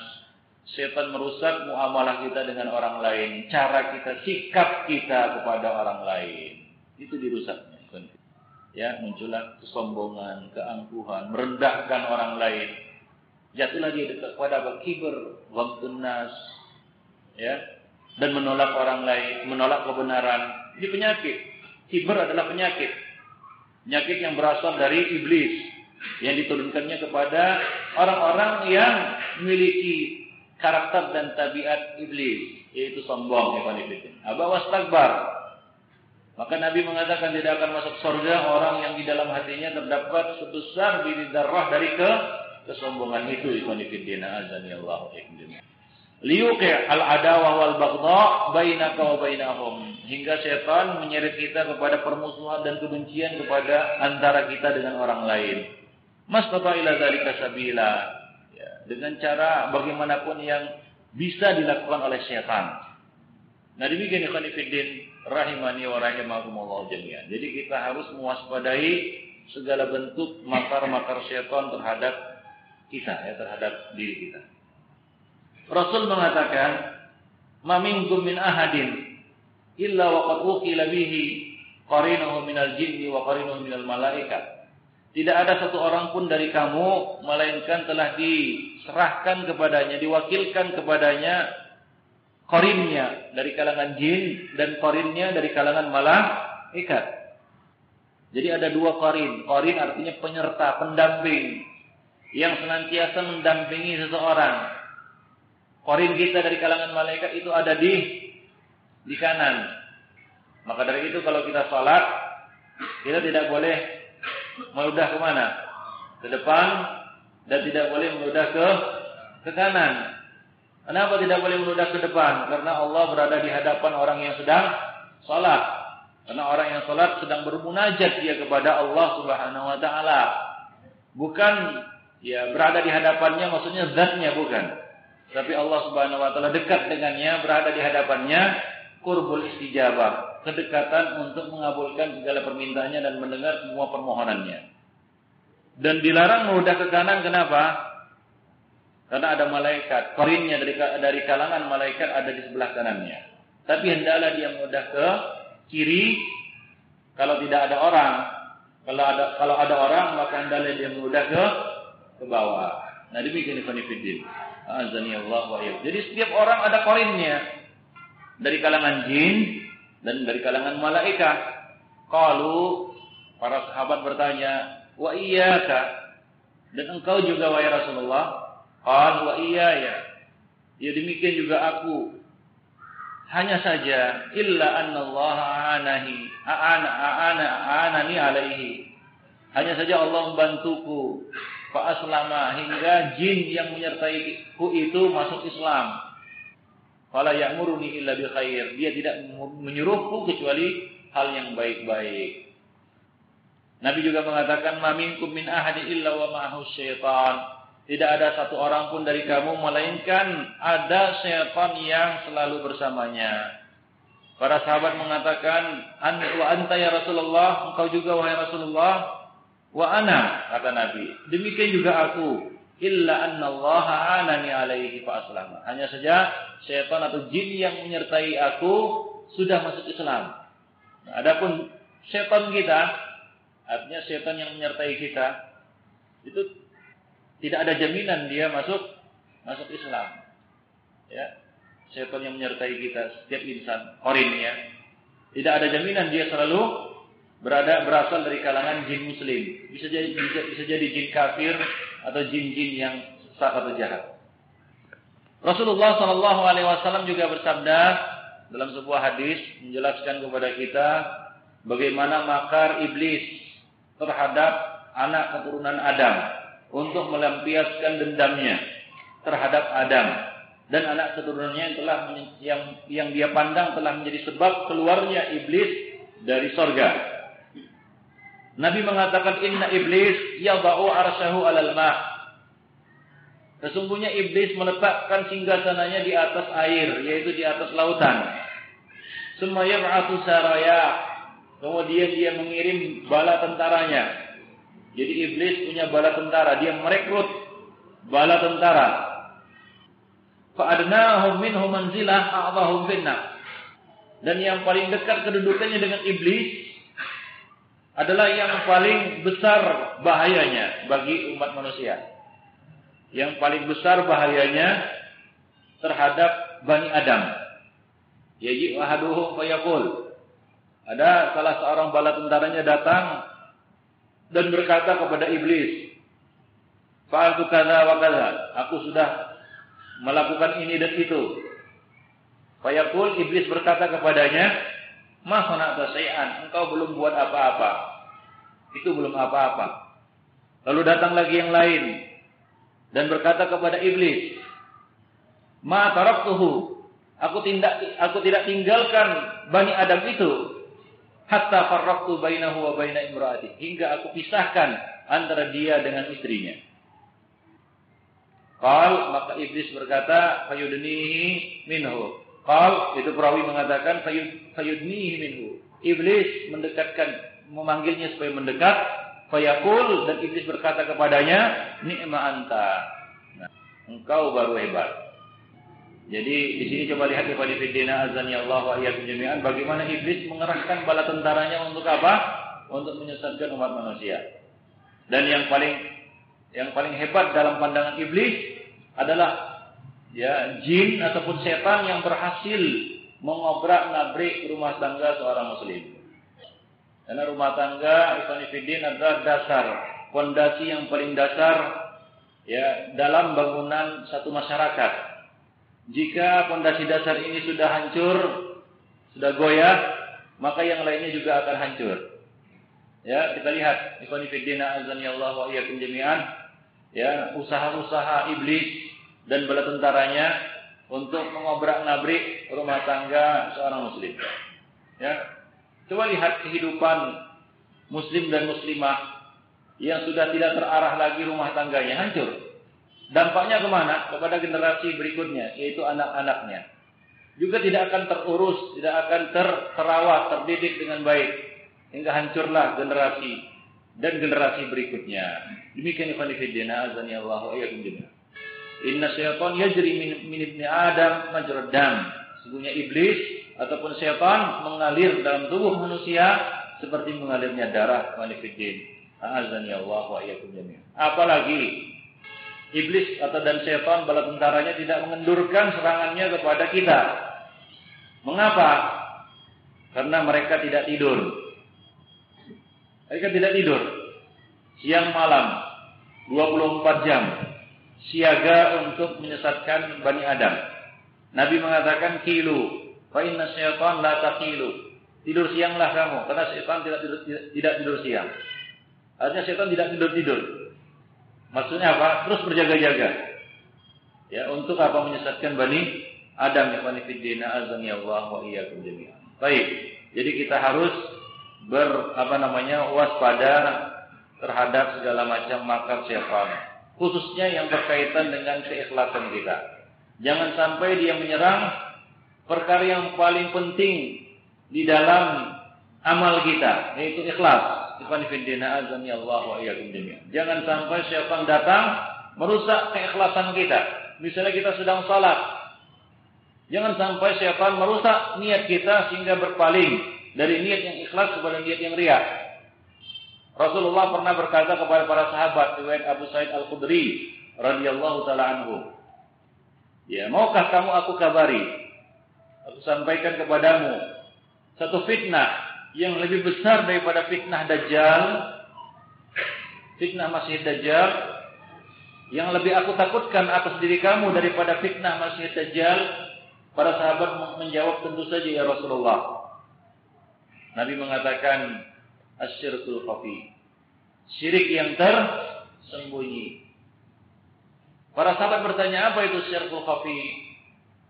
Speaker 1: Setan merusak muamalah kita dengan orang lain. Cara kita, sikap kita kepada orang lain. Itu dirusaknya. Ya, muncullah kesombongan, keangkuhan, merendahkan orang lain. Jatuhlah dia dekat kepada apa? Kiber. Ya, dan menolak orang lain, menolak kebenaran. Ini penyakit. Kiber adalah penyakit. Penyakit yang berasal dari iblis yang diturunkannya kepada orang-orang yang memiliki karakter dan tabiat iblis, yaitu sombong, ya Aba wastakbar. Maka Nabi mengatakan tidak akan masuk surga orang yang di dalam hatinya terdapat sebesar biji darah dari ke kesombongan itu ikhwan fillah azani Allah liyuqi al-adawah wal baghdha bainaka wa bainahum hingga setan menyeret kita kepada permusuhan dan kebencian kepada antara kita dengan orang lain. Mastata ila dzalika sabila. Ya, dengan cara bagaimanapun yang bisa dilakukan oleh setan. Nah demikian ikhwan fillah rahimani wa rahimakumullah jami'an. Jadi kita harus mewaspadai segala bentuk makar-makar setan terhadap kita ya terhadap diri kita. Rasul mengatakan, "Mamingkum min ahadin illa waqad uqila bihi qarinahu minal jinni wa qarinuhu minal malaikat." Tidak ada satu orang pun dari kamu melainkan telah diserahkan kepadanya, diwakilkan kepadanya korinnya dari kalangan jin dan korinnya dari kalangan malaikat. Jadi ada dua korin. Korin artinya penyerta, pendamping yang senantiasa mendampingi seseorang. Korin kita dari kalangan malaikat itu ada di di kanan. Maka dari itu kalau kita sholat, kita tidak boleh meludah ke mana? Ke depan dan tidak boleh meludah ke ke kanan. Kenapa tidak boleh meludah ke depan? Karena Allah berada di hadapan orang yang sedang sholat. Karena orang yang sholat sedang bermunajat dia kepada Allah Subhanahu Wa Taala. Bukan ya berada di hadapannya, maksudnya zatnya bukan. Tapi Allah Subhanahu wa taala dekat dengannya, berada di hadapannya, kurbul istijabah, kedekatan untuk mengabulkan segala permintaannya dan mendengar semua permohonannya. Dan dilarang mudah ke kanan kenapa? Karena ada malaikat, korinnya dari dari kalangan malaikat ada di sebelah kanannya. Tapi hendaklah dia mudah ke kiri kalau tidak ada orang. Kalau ada kalau ada orang maka hendaklah dia mudah ke ke bawah. Nah demikian Ibnu Azani Allah wa Jadi setiap orang ada korinnya. Dari kalangan jin dan dari kalangan malaikat. Kalau para sahabat bertanya, "Wa iyyaka?" Dan engkau juga wahai Rasulullah? Qal wa ya. Ya demikian juga aku. Hanya saja illa anna Allah anahi aana aana aanani alaihi. Hanya saja Allah membantuku Fa aslama hingga jin yang menyertai ku itu masuk Islam. Fala ya'muruni illa bi khair. Dia tidak menyuruhku kecuali hal yang baik-baik. Nabi juga mengatakan maminkum min ahadi illa wa ma'ahu syaitan. Tidak ada satu orang pun dari kamu melainkan ada syaitan yang selalu bersamanya. Para sahabat mengatakan, "Wa anta ya Rasulullah, engkau juga wahai Rasulullah?" Wa ana kata Nabi, demikian juga aku. Illa anna Allah anani alaihi fa aslama. Hanya saja setan atau jin yang menyertai aku sudah masuk Islam. Nah, adapun setan kita, artinya setan yang menyertai kita, itu tidak ada jaminan dia masuk masuk Islam. Ya. Setan yang menyertai kita setiap insan, korinnya. Tidak ada jaminan dia selalu berada berasal dari kalangan jin muslim. Bisa jadi bisa, bisa jadi jin kafir atau jin-jin yang sesat atau jahat. Rasulullah Shallallahu Alaihi Wasallam juga bersabda dalam sebuah hadis menjelaskan kepada kita bagaimana makar iblis terhadap anak keturunan Adam, untuk melampiaskan dendamnya terhadap Adam dan anak keturunannya yang telah yang yang dia pandang telah menjadi sebab keluarnya iblis dari sorga. Nabi mengatakan inna iblis yadau arsyahu alal ma. Sesungguhnya iblis meletakkan singgasananya di atas air, yaitu di atas lautan. Semaya yab'atu saraya. Kemudian dia mengirim bala tentaranya. Jadi iblis punya bala tentara, dia merekrut bala tentara. Fa'adnahum minhum manzilah finna. Dan yang paling dekat kedudukannya dengan iblis adalah yang paling besar bahayanya bagi umat manusia. Yang paling besar bahayanya terhadap Bani Adam. Yaji ahaduhum fayaqul. Ada salah seorang bala tentaranya datang dan berkata kepada iblis, "Fa'altu kadza wa kadza." Aku sudah melakukan ini dan itu. Fayaqul iblis berkata kepadanya, Ma sana'ta syai'an, engkau belum buat apa-apa. Itu belum apa-apa. Lalu datang lagi yang lain dan berkata kepada iblis, "Ma taraktuhu." Aku tidak aku tidak tinggalkan Bani Adam itu hatta farraqtu bainahu wa baina imraati hingga aku pisahkan antara dia dengan istrinya. Qal maka iblis berkata fayudnihi minhu Qal itu perawi mengatakan fayudnihi minhu. Iblis mendekatkan memanggilnya supaya mendekat. Fayaqul dan iblis berkata kepadanya, "Ni'ma anta." Nah, engkau baru hebat. Jadi di sini coba lihat kepada fidina azani Allah wa jami'an bagaimana iblis mengerahkan bala tentaranya untuk apa? Untuk menyesatkan umat manusia. Dan yang paling yang paling hebat dalam pandangan iblis adalah ya jin ataupun setan yang berhasil mengobrak-nabrik rumah tangga seorang muslim. Karena rumah tangga Ikhwanifidin adalah dasar, fondasi yang paling dasar ya dalam bangunan satu masyarakat. Jika fondasi dasar ini sudah hancur, sudah goyah, maka yang lainnya juga akan hancur. Ya, kita lihat Ikhwanifidin azan ya Allah wa iyyakum jami'an. Ya, usaha-usaha iblis dan bala tentaranya untuk mengobrak-nabrik rumah tangga seorang muslim. Ya. Coba lihat kehidupan muslim dan muslimah yang sudah tidak terarah lagi rumah tangganya hancur. Dampaknya ke mana? Kepada generasi berikutnya, yaitu anak-anaknya. Juga tidak akan terurus, tidak akan ter terawat, terdidik dengan baik. Hingga hancurlah generasi dan generasi berikutnya. Demikian ikhwan fillah azani Allah wa iyyakum Inna syaitan yajri min, min ibni Adam majrad dam. Iblis ataupun syaitan mengalir dalam tubuh manusia seperti mengalirnya darah walifiddin. Azan ya Allah wa. Apalagi iblis atau dan syaitan bala tentaranya tidak mengendurkan serangannya kepada kita. Mengapa? Karena mereka tidak tidur. Mereka tidak tidur. Siang malam 24 jam siaga untuk menyesatkan Bani Adam. Nabi mengatakan kilu, fa inna syaitan la taqilu. Tidur sianglah kamu, karena syaitan tidak tidur, tidak tidur siang. Artinya syaitan tidak tidur-tidur. Maksudnya apa? Terus berjaga-jaga. Ya, untuk apa menyesatkan Bani Adam ya Bani Fiddina azani Allah wa iyyakum jami'an. Baik. Jadi kita harus ber apa namanya waspada terhadap segala macam makar syaitan khususnya yang berkaitan dengan keikhlasan kita. Jangan sampai dia menyerang perkara yang paling penting di dalam amal kita, yaitu ikhlas. Jangan sampai syaitan datang merusak keikhlasan kita. Misalnya kita sedang salat. Jangan sampai syaitan merusak niat kita sehingga berpaling dari niat yang ikhlas kepada niat yang riak. Rasulullah pernah berkata kepada para sahabat riwayat Abu Sa'id Al-Khudri radhiyallahu taala anhu. Ya, maukah kamu aku kabari? Aku sampaikan kepadamu satu fitnah yang lebih besar daripada fitnah Dajjal. Fitnah Masih Dajjal yang lebih aku takutkan atas diri kamu daripada fitnah Masih Dajjal. Para sahabat menjawab tentu saja ya Rasulullah. Nabi mengatakan asyirkul khafi. Syirik yang ter sembunyi. Para sahabat bertanya, apa itu syirkul khafi?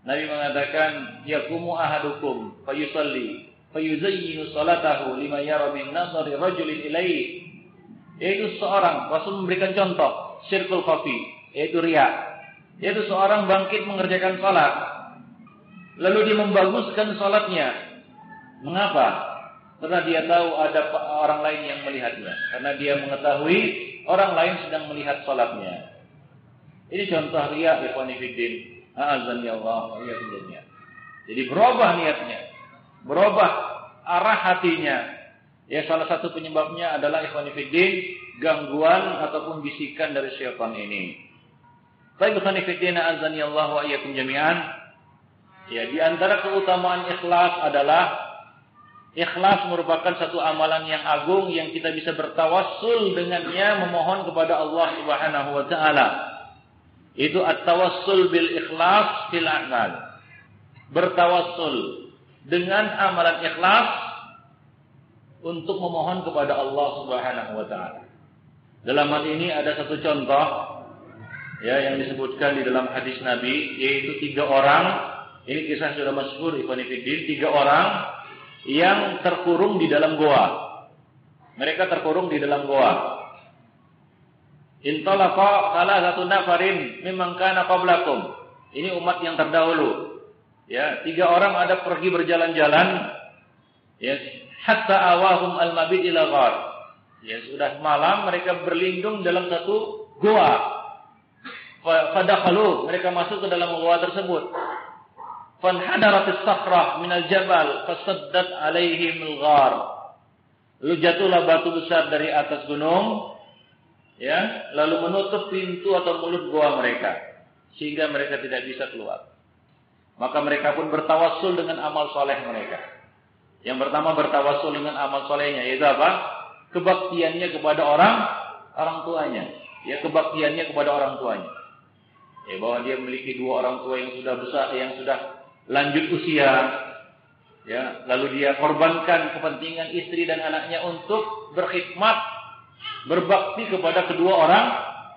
Speaker 1: Nabi mengatakan, yakumu ahadukum fayusalli fayuzayyinu salatahu lima yara min nazari rajulin ilaihi. Yaitu seorang, Rasul memberikan contoh, syirkul khafi, yaitu riya. Yaitu seorang bangkit mengerjakan salat. Lalu dia membaguskan salatnya. Mengapa? Karena dia tahu ada orang lain yang melihatnya. Karena dia mengetahui orang lain sedang melihat salatnya. Ini contoh riya fiddin. A'azani Allah wa Jadi berubah niatnya. Berubah arah hatinya. Ya salah satu penyebabnya adalah ikhwani fiddin gangguan ataupun bisikan dari syaitan ini. Baik ikhwani fiddin a'azani Allah wa jami'an. Ya di antara keutamaan ikhlas adalah Ikhlas merupakan satu amalan yang agung yang kita bisa bertawassul dengannya memohon kepada Allah Subhanahu wa taala. Itu at-tawassul bil ikhlas fil a'mal. Bertawassul dengan amalan ikhlas untuk memohon kepada Allah Subhanahu wa taala. Dalam hal ini ada satu contoh ya yang disebutkan di dalam hadis Nabi yaitu tiga orang ini kisah sudah masyhur Ibnu tiga orang yang terkurung di dalam goa. Mereka terkurung di dalam goa. Intalaqa salah satu nafarin mimman kana qablakum. Ini umat yang terdahulu. Ya, tiga orang ada pergi berjalan-jalan ya hatta awahum al-mabit ila ghar. Ya, sudah malam mereka berlindung dalam satu goa. Fadakhalu, mereka masuk ke dalam goa tersebut fanhadaratis sahrah minal jabal fasaddat alaihim al-ghar. Lalu jatuhlah batu besar dari atas gunung ya, lalu menutup pintu atau mulut gua mereka sehingga mereka tidak bisa keluar. Maka mereka pun bertawassul dengan amal soleh mereka. Yang pertama bertawassul dengan amal solehnya yaitu apa? Kebaktiannya kepada orang orang tuanya. Ya kebaktiannya kepada orang tuanya. Ya bahwa dia memiliki dua orang tua yang sudah besar yang sudah lanjut usia, ya, lalu dia korbankan kepentingan istri dan anaknya untuk berkhidmat, berbakti kepada kedua orang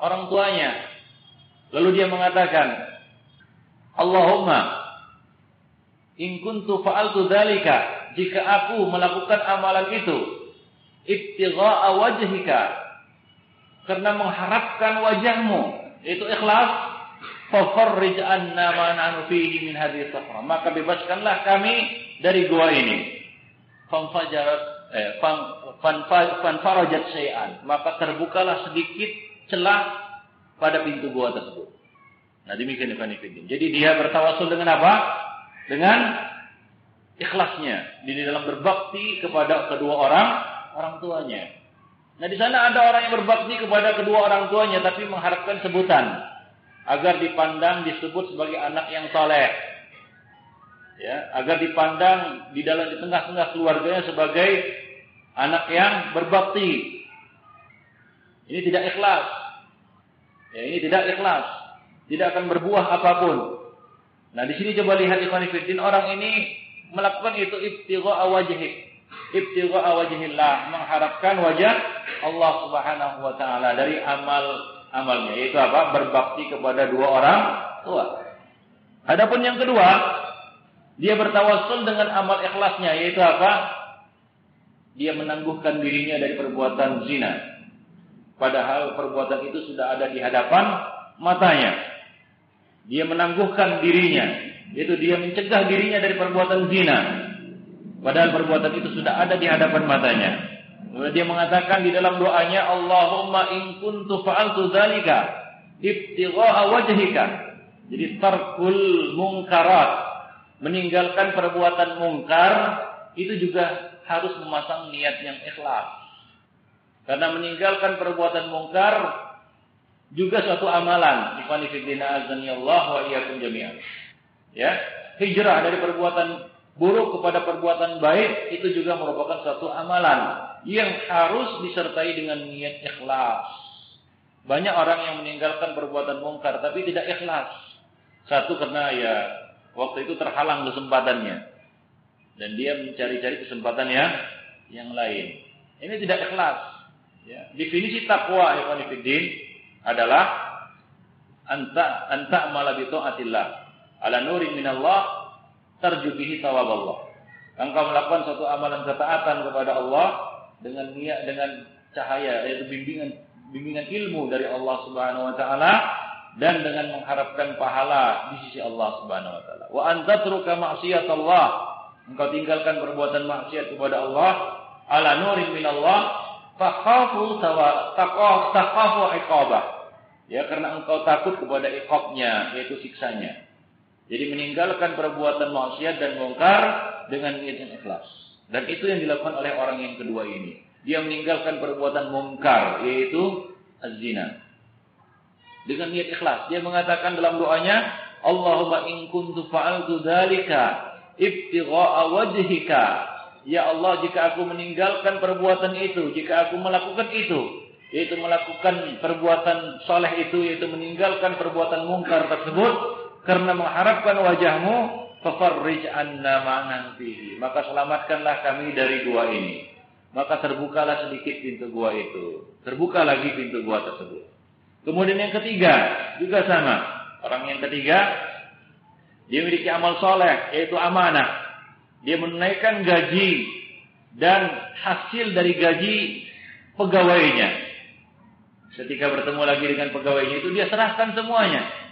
Speaker 1: orang tuanya. Lalu dia mengatakan, Allahumma in kuntu fa'altu dzalika, jika aku melakukan amalan itu, ibtigha'a wajhika, karena mengharapkan wajahmu, itu ikhlas, fafarrij anna ma nahnu fihi min hadhihi safra. Maka bebaskanlah kami dari gua ini. Fanfajarat eh fan fan farajat syai'an. Maka terbukalah sedikit celah pada pintu gua tersebut. Nah demikian Ibn jadi dia bertawasul dengan apa? Dengan ikhlasnya. Di dalam berbakti kepada kedua orang orang tuanya. Nah di sana ada orang yang berbakti kepada kedua orang tuanya tapi mengharapkan sebutan agar dipandang disebut sebagai anak yang soleh. Ya, agar dipandang di dalam di tengah-tengah keluarganya sebagai anak yang berbakti. Ini tidak ikhlas. Ya, ini tidak ikhlas. Tidak akan berbuah apa pun. Nah, di sini coba lihat ikhwan fillah orang ini melakukan itu ibtigha wajhi. Ibtigha wajhillah, mengharapkan wajah Allah Subhanahu wa taala dari amal amalnya yaitu apa? Berbakti kepada dua orang tua. Adapun yang kedua, dia bertawassul dengan amal ikhlasnya yaitu apa? Dia menangguhkan dirinya dari perbuatan zina. Padahal perbuatan itu sudah ada di hadapan matanya. Dia menangguhkan dirinya, yaitu dia mencegah dirinya dari perbuatan zina. Padahal perbuatan itu sudah ada di hadapan matanya. Kemudian dia mengatakan di dalam doanya, Allahumma in kuntu fa'altu dzalika ibtigha'a wajhika. Jadi tarkul mungkarat, meninggalkan perbuatan mungkar itu juga harus memasang niat yang ikhlas. Karena meninggalkan perbuatan mungkar juga suatu amalan. Allah wa iyyakum jami'an. Ya, hijrah dari perbuatan buruk kepada perbuatan baik itu juga merupakan suatu amalan yang harus disertai dengan niat ikhlas. Banyak orang yang meninggalkan perbuatan mungkar tapi tidak ikhlas. Satu karena ya waktu itu terhalang kesempatannya dan dia mencari-cari kesempatan yang yang lain. Ini tidak ikhlas. Ya, definisi takwa ikhwan adalah anta anta amala bi taatillah ala nurin minallah tarju bihi Allah. Engkau melakukan suatu amalan ketaatan kepada Allah dengan niat dengan cahaya yaitu bimbingan bimbingan ilmu dari Allah Subhanahu wa taala dan dengan mengharapkan pahala di sisi Allah Subhanahu wa taala. Wa antatruka Allah. Engkau tinggalkan perbuatan maksiat kepada Allah ala nurin minallah Takhafu taqaf taqafu iqabah. Ya karena engkau takut kepada iqabnya yaitu siksanya. Jadi meninggalkan perbuatan maksiat dan mungkar dengan niat yang ikhlas. Dan itu yang dilakukan oleh orang yang kedua ini. Dia meninggalkan perbuatan mungkar yaitu az-zina. Dengan niat ikhlas. Dia mengatakan dalam doanya, Allahumma in kuntu fa'altu dzalika ibtigha'a wajhika Ya Allah, jika aku meninggalkan perbuatan itu, jika aku melakukan itu, yaitu melakukan perbuatan soleh itu, yaitu meninggalkan perbuatan mungkar tersebut, karena mengharapkan wajahmu, fafarrij anna ma'nantihi. Maka selamatkanlah kami dari gua ini. Maka terbukalah sedikit pintu gua itu. Terbuka lagi pintu gua tersebut. Kemudian yang ketiga, juga sama. Orang yang ketiga, dia memiliki amal soleh, yaitu amanah. Dia menunaikan gaji dan hasil dari gaji pegawainya. Ketika bertemu lagi dengan pegawainya itu dia serahkan semuanya.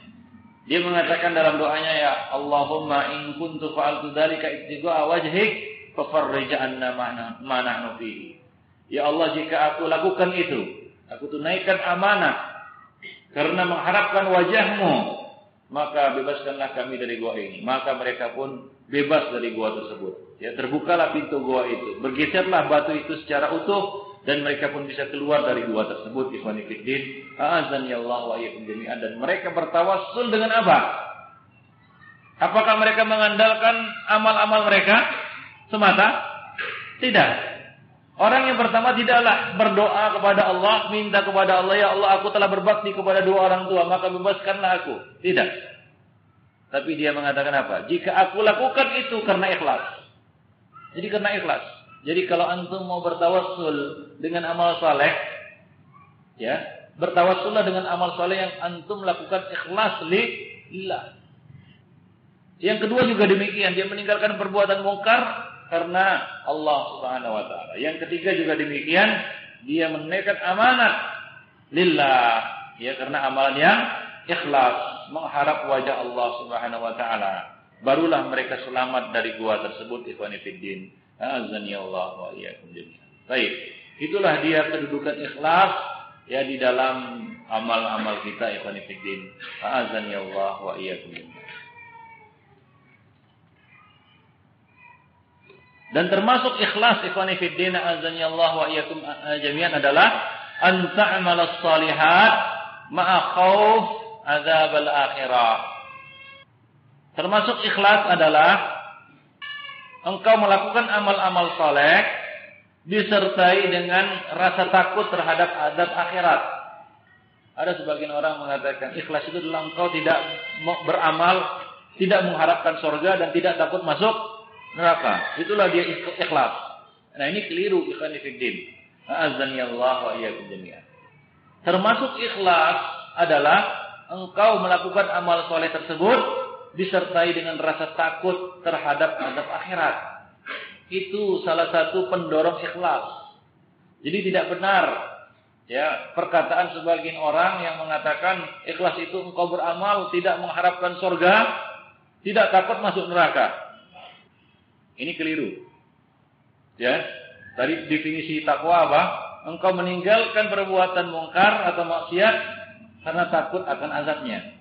Speaker 1: Dia mengatakan dalam doanya ya Allahumma in kuntu fa'altu dzalika ibtigha'a wajhik fafarrij anna ma nahnu fihi. Ya Allah jika aku lakukan itu, aku tunaikan amanah karena mengharapkan wajahmu, maka bebaskanlah kami dari gua ini. Maka mereka pun bebas dari gua tersebut. Ya, terbukalah pintu gua itu. Bergeserlah batu itu secara utuh dan mereka pun bisa keluar dari gua tersebut. Ikhwan fillah. Azan ya Allah wa iyyakum jami'an dan mereka bertawassul dengan apa? Apakah mereka mengandalkan amal-amal mereka semata? Tidak. Orang yang pertama tidaklah berdoa kepada Allah, minta kepada Allah, ya Allah aku telah berbakti kepada dua orang tua, maka bebaskanlah aku. Tidak. Tapi dia mengatakan apa? Jika aku lakukan itu karena ikhlas. Jadi karena ikhlas. Jadi kalau antum mau bertawassul dengan amal saleh, ya, bertawassullah dengan amal saleh yang antum lakukan ikhlas lillah. Yang kedua juga demikian, dia meninggalkan perbuatan mungkar karena Allah Subhanahu wa taala. Yang ketiga juga demikian, dia menunaikan amanat lillah, ya karena amalan yang ikhlas, mengharap wajah Allah Subhanahu wa taala. Barulah mereka selamat dari gua tersebut ikhwan fillah. Azan ya Allah wa iyyakum jami'an. Baik, itulah dia kedudukan ikhlas ya di dalam amal-amal kita ikhwan fillah. Azan ya Allah wa iyyakum jami'an. Dan termasuk ikhlas ikhwan fillah azan ya Allah wa iyyakum jami'an adalah an ta'malas salihat ma'a khauf azab al-akhirah. Termasuk ikhlas adalah engkau melakukan amal-amal soleh disertai dengan rasa takut terhadap azab akhirat. Ada sebagian orang mengatakan ikhlas itu adalah engkau tidak beramal, tidak mengharapkan surga dan tidak takut masuk neraka. Itulah dia ikhlas. Nah ini keliru ikhwan fiddin. Azan Allah wa iyyakum. Termasuk ikhlas adalah engkau melakukan amal soleh tersebut disertai dengan rasa takut terhadap azab akhirat. Itu salah satu pendorong ikhlas. Jadi tidak benar ya perkataan sebagian orang yang mengatakan ikhlas itu engkau beramal tidak mengharapkan surga, tidak takut masuk neraka. Ini keliru. Ya, tadi definisi takwa apa? Engkau meninggalkan perbuatan mungkar atau maksiat karena takut akan azabnya.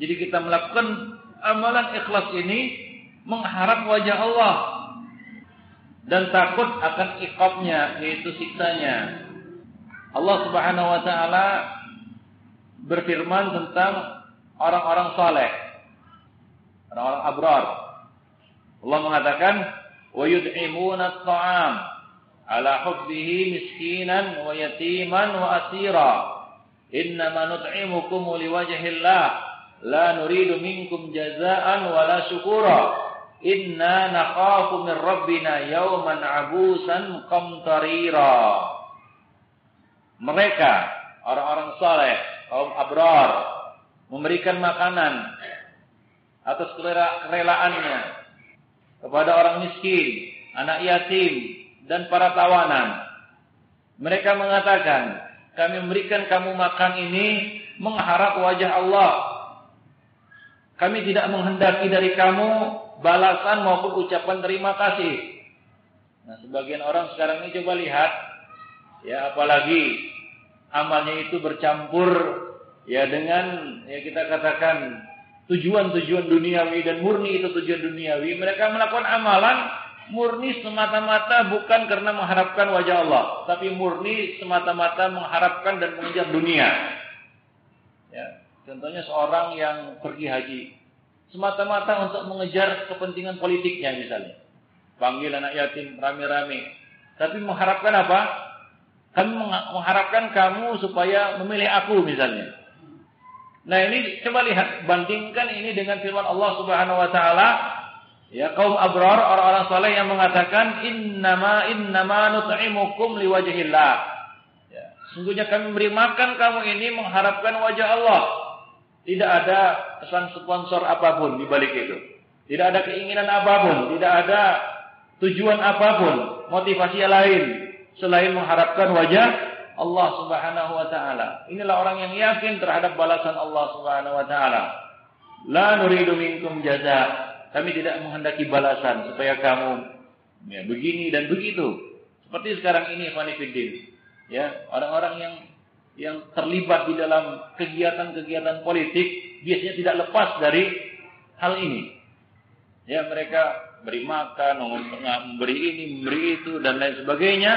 Speaker 1: Jadi kita melakukan amalan ikhlas ini mengharap wajah Allah dan takut akan iqabnya yaitu siksanya. Allah Subhanahu wa taala berfirman tentang orang-orang saleh. Orang-orang abrar. Allah mengatakan wa yud'imuna at-ta'am ala hubbihi miskinan wa yatiman wa asira Innama nut'imukum liwajhillah la nuridu minkum jazaan wala syukura. Inna nakhafu min rabbina yawman abusan qamtarira. mereka orang-orang saleh, kaum abrar memberikan makanan atas kerelaannya kepada orang miskin, anak yatim dan para tawanan. Mereka mengatakan, kami memberikan kamu makan ini mengharap wajah Allah. Kami tidak menghendaki dari kamu balasan maupun ucapan terima kasih. Nah, sebagian orang sekarang ini coba lihat, ya apalagi amalnya itu bercampur ya dengan ya kita katakan tujuan-tujuan duniawi dan murni itu tujuan duniawi, mereka melakukan amalan murni semata-mata bukan karena mengharapkan wajah Allah, tapi murni semata-mata mengharapkan dan mengejar dunia. Ya, contohnya seorang yang pergi haji semata-mata untuk mengejar kepentingan politiknya misalnya. Panggil anak yatim rame-rame. Tapi mengharapkan apa? Kami mengharapkan kamu supaya memilih aku misalnya. Nah ini coba lihat, bandingkan ini dengan firman Allah Subhanahu Wa Taala. Ya kaum abrar orang-orang saleh yang mengatakan innama innama nut'imukum liwajhillah. Ya, sungguhnya kami beri makan kamu ini mengharapkan wajah Allah. Tidak ada pesan sponsor apa pun di balik itu. Tidak ada keinginan apa pun, tidak ada tujuan apa pun, motivasi lain selain mengharapkan wajah Allah Subhanahu wa taala. Inilah orang yang yakin terhadap balasan Allah Subhanahu wa taala. La nuridu minkum jaza. Kami tidak menghendaki balasan supaya kamu ya, begini dan begitu. Seperti sekarang ini Fanifiddin. Ya, orang-orang yang yang terlibat di dalam kegiatan-kegiatan politik biasanya tidak lepas dari hal ini. Ya, mereka beri makan, memberi ini, memberi itu dan lain sebagainya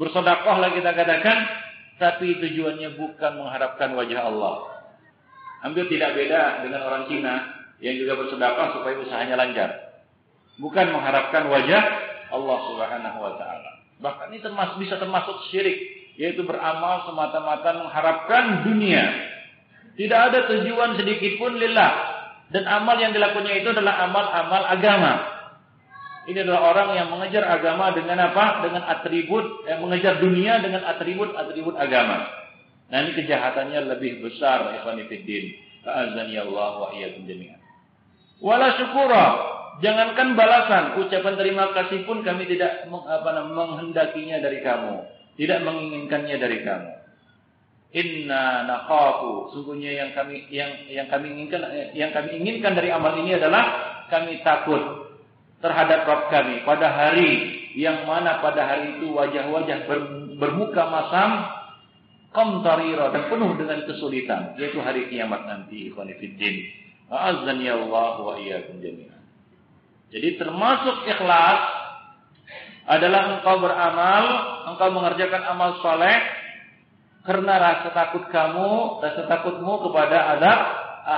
Speaker 1: Bersodakohlah kita katakan, tapi tujuannya bukan mengharapkan wajah Allah. Hampir tidak beda dengan orang Cina yang juga bersedekah supaya usahanya lancar. Bukan mengharapkan wajah Allah Subhanahu wa taala. Bahkan ini termasuk bisa termasuk syirik, yaitu beramal semata-mata mengharapkan dunia. Tidak ada tujuan sedikit pun lillah dan amal yang dilakukannya itu adalah amal-amal agama. Ini adalah orang yang mengejar agama dengan apa? Dengan atribut, yang mengejar dunia dengan atribut-atribut agama. Nah ini kejahatannya lebih besar, ikhwanifiddin. Ta'azani Allah wa iyyakum jami'an. Wala syukura. Jangankan balasan, ucapan terima kasih pun kami tidak menghendakinya dari kamu. Tidak menginginkannya dari kamu. Inna nakhafu. Sungguhnya yang kami yang yang kami inginkan yang kami inginkan dari amal ini adalah kami takut terhadap Rabb kami pada hari yang mana pada hari itu wajah-wajah ber, bermuka masam qamtarira dan penuh dengan kesulitan yaitu hari kiamat nanti ikhwan fillah a'azzani Allah wa iyyakum jami'an jadi termasuk ikhlas adalah engkau beramal engkau mengerjakan amal soleh karena rasa takut kamu rasa takutmu kepada adab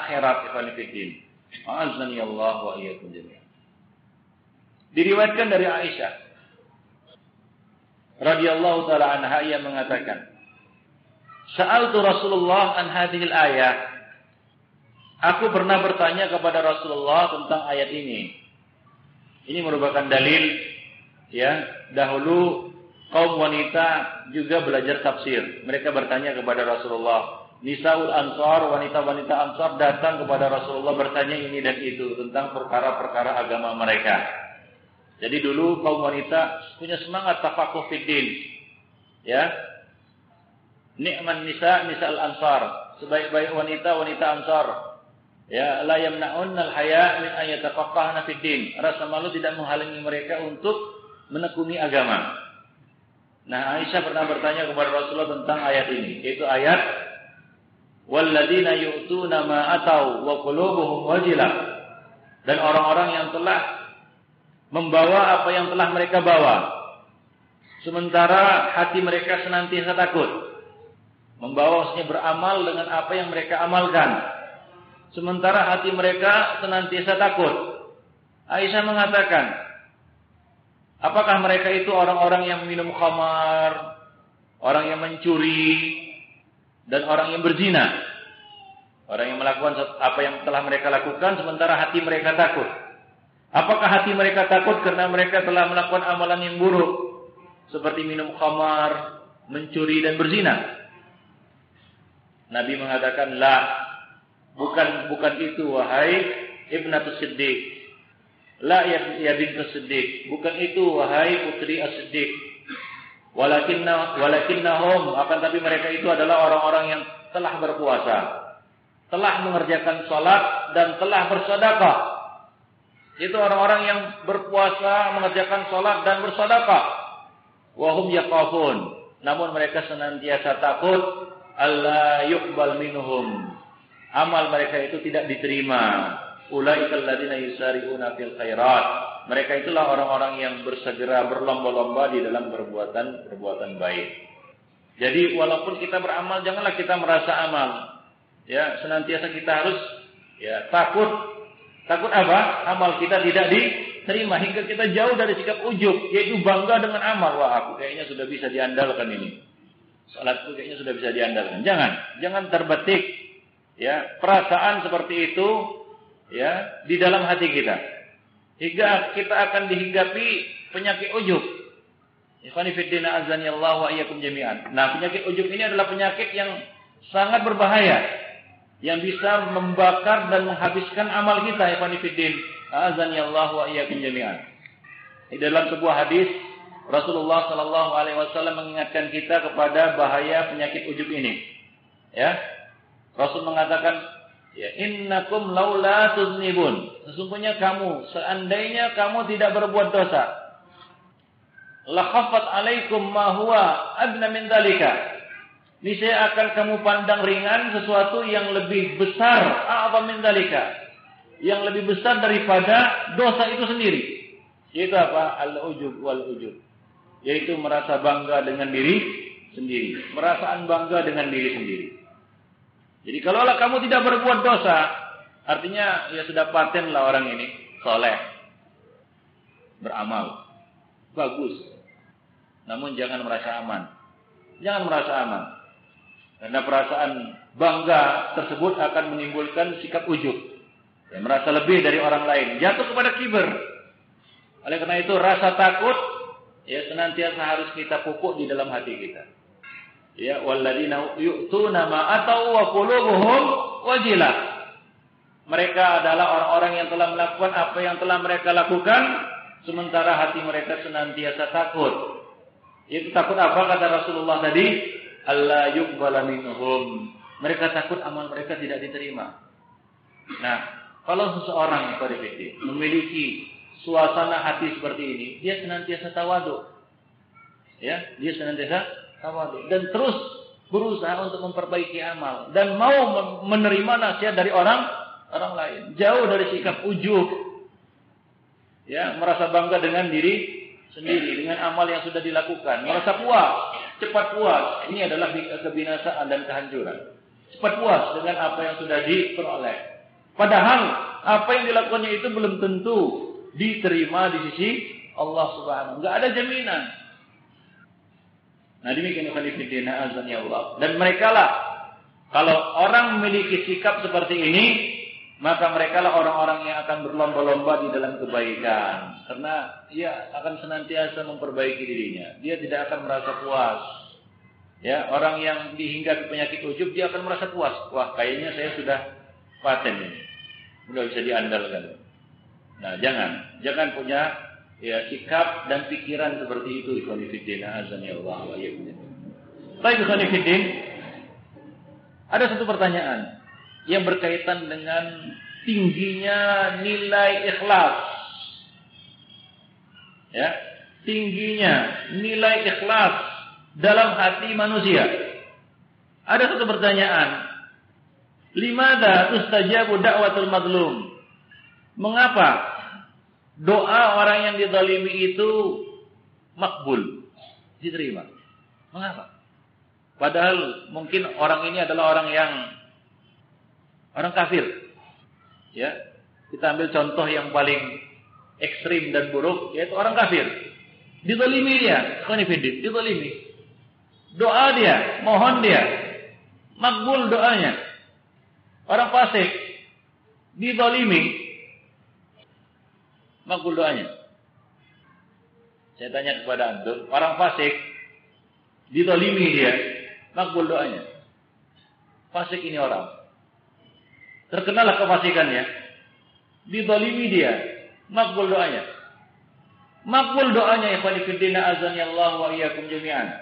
Speaker 1: akhirat fillah a'azzani Allah wa iyyakum Diriwayatkan dari Aisyah radhiyallahu taala anha ia mengatakan, "Sa'altu Rasulullah an hadhil ayat." Aku pernah bertanya kepada Rasulullah tentang ayat ini. Ini merupakan dalil ya, dahulu kaum wanita juga belajar tafsir. Mereka bertanya kepada Rasulullah. Nisaul Ansar, wanita-wanita Ansar datang kepada Rasulullah bertanya ini dan itu tentang perkara-perkara agama mereka. Jadi dulu kaum wanita punya semangat tafakuh fiddin. Ya. Ni'man nisa nisa al-ansar. Sebaik-baik wanita wanita ansar. Ya, la yamna'unnal haya min an fiddin. Rasa malu tidak menghalangi mereka untuk menekuni agama. Nah, Aisyah pernah bertanya kepada Rasulullah tentang ayat ini, yaitu ayat walladzina yu'tuna ma atau wa wajilah. Dan orang-orang yang telah membawa apa yang telah mereka bawa. Sementara hati mereka senantiasa takut. Membawa maksudnya beramal dengan apa yang mereka amalkan. Sementara hati mereka senantiasa takut. Aisyah mengatakan, apakah mereka itu orang-orang yang minum khamar, orang yang mencuri, dan orang yang berzina? Orang yang melakukan apa yang telah mereka lakukan sementara hati mereka takut. Apakah hati mereka takut karena mereka telah melakukan amalan yang buruk seperti minum khamar, mencuri dan berzina. Nabi mengatakan, "La, bukan bukan itu wahai Ibnu Siddiq." La ya, ya bint Siddiq, bukan itu wahai putri As-Siddiq. Walakinna walakinnahum akan tapi mereka itu adalah orang-orang yang telah berpuasa, telah mengerjakan salat dan telah bersedekah. Itu orang-orang yang berpuasa, mengerjakan salat dan bersedekah. Wahum yaqafun. Namun mereka senantiasa takut Allah yuqbal minhum. Amal mereka itu tidak diterima. Ulaikal ladina yusari'una fil khairat. Mereka itulah orang-orang yang bersegera berlomba-lomba di dalam perbuatan-perbuatan baik. Jadi walaupun kita beramal janganlah kita merasa amal. Ya, senantiasa kita harus ya takut takut apa? Amal kita tidak diterima hingga kita jauh dari sikap ujub, yaitu bangga dengan amal. Wah, aku kayaknya sudah bisa diandalkan ini. Salatku kayaknya sudah bisa diandalkan. Jangan, jangan terbetik ya perasaan seperti itu ya di dalam hati kita. Hingga kita akan dihinggapi penyakit ujub. Jami'an. Nah, penyakit ujub ini adalah penyakit yang sangat berbahaya yang bisa membakar dan menghabiskan amal kita ikhwani fiddin. Azani Allah wa iyyakum jami'an. Di dalam sebuah hadis Rasulullah Shallallahu Alaihi Wasallam mengingatkan kita kepada bahaya penyakit ujub ini. Ya, Rasul mengatakan, ya innakum laula tuznibun. Sesungguhnya kamu, seandainya kamu tidak berbuat dosa, lakhafat alaikum ma huwa adna min. Niscaya akan kamu pandang ringan sesuatu yang lebih besar, a'zam min dalika. Yang lebih besar daripada dosa itu sendiri. Yaitu apa? Al-ujub wal ujub yaitu merasa bangga dengan diri sendiri, merasaan bangga dengan diri sendiri. Jadi kalaulah kamu tidak berbuat dosa, artinya ya sudah paten lah orang ini, soleh, beramal, bagus. Namun jangan merasa aman, jangan merasa aman, karena perasaan bangga tersebut akan menimbulkan sikap ujub, ya, merasa lebih dari orang lain, jatuh kepada kiber. Oleh karena itu rasa takut ya senantiasa harus kita pupuk di dalam hati kita. Ya walladzina yu'tuna ma atau wa qulubuhum wajilah. Mereka adalah orang-orang yang telah melakukan apa yang telah mereka lakukan sementara hati mereka senantiasa takut. Itu takut apa kata Rasulullah tadi? Allah yuqbala minhum. Mereka takut amal mereka tidak diterima. Nah, kalau seseorang memiliki suasana hati seperti ini, dia senantiasa tawadu. Ya, dia senantiasa tawadu dan terus berusaha untuk memperbaiki amal dan mau menerima nasihat dari orang orang lain, jauh dari sikap ujub. Ya, merasa bangga dengan diri sendiri dengan amal yang sudah dilakukan, merasa puas, cepat puas. Ini adalah kebinasaan dan kehancuran. Cepat puas dengan apa yang sudah diperoleh. Padahal apa yang dilakukannya itu belum tentu diterima di sisi Allah Subhanahu. Enggak ada jaminan. Nah demikian khalifidina azan ya Allah. Dan mereka lah kalau orang memiliki sikap seperti ini, maka mereka lah orang-orang yang akan berlomba-lomba di dalam kebaikan. Karena ia akan senantiasa memperbaiki dirinya. Dia tidak akan merasa puas. Ya, orang yang dihinggapi penyakit ujub dia akan merasa puas. Wah, kayaknya saya sudah paten ini. Sudah bisa diandalkan. Nah, jangan, jangan punya ya sikap dan pikiran seperti itu ikhwan fillah azan ya Allah wa Baik ikhwan Ada satu pertanyaan yang berkaitan dengan tingginya nilai ikhlas. Ya, tingginya nilai ikhlas dalam hati manusia. Ada satu pertanyaan. Limada tustajabu da'watul mazlum? Mengapa doa orang yang dizalimi itu makbul, diterima. Mengapa? Padahal mungkin orang ini adalah orang yang orang kafir. Ya, kita ambil contoh yang paling ekstrim dan buruk yaitu orang kafir. Dizalimi dia, konfidit, dizalimi. Doa dia, mohon dia, makbul doanya. Orang fasik dizalimi, makbul doanya. Saya tanya kepada antum, orang fasik Didolimi dia. Makbul doanya. Fasik ini orang. Terkenalah kefasikannya. Didolimi dia. Makbul doanya. Makbul doanya ya Fadifidina azani Allah wa iyyakum jami'an.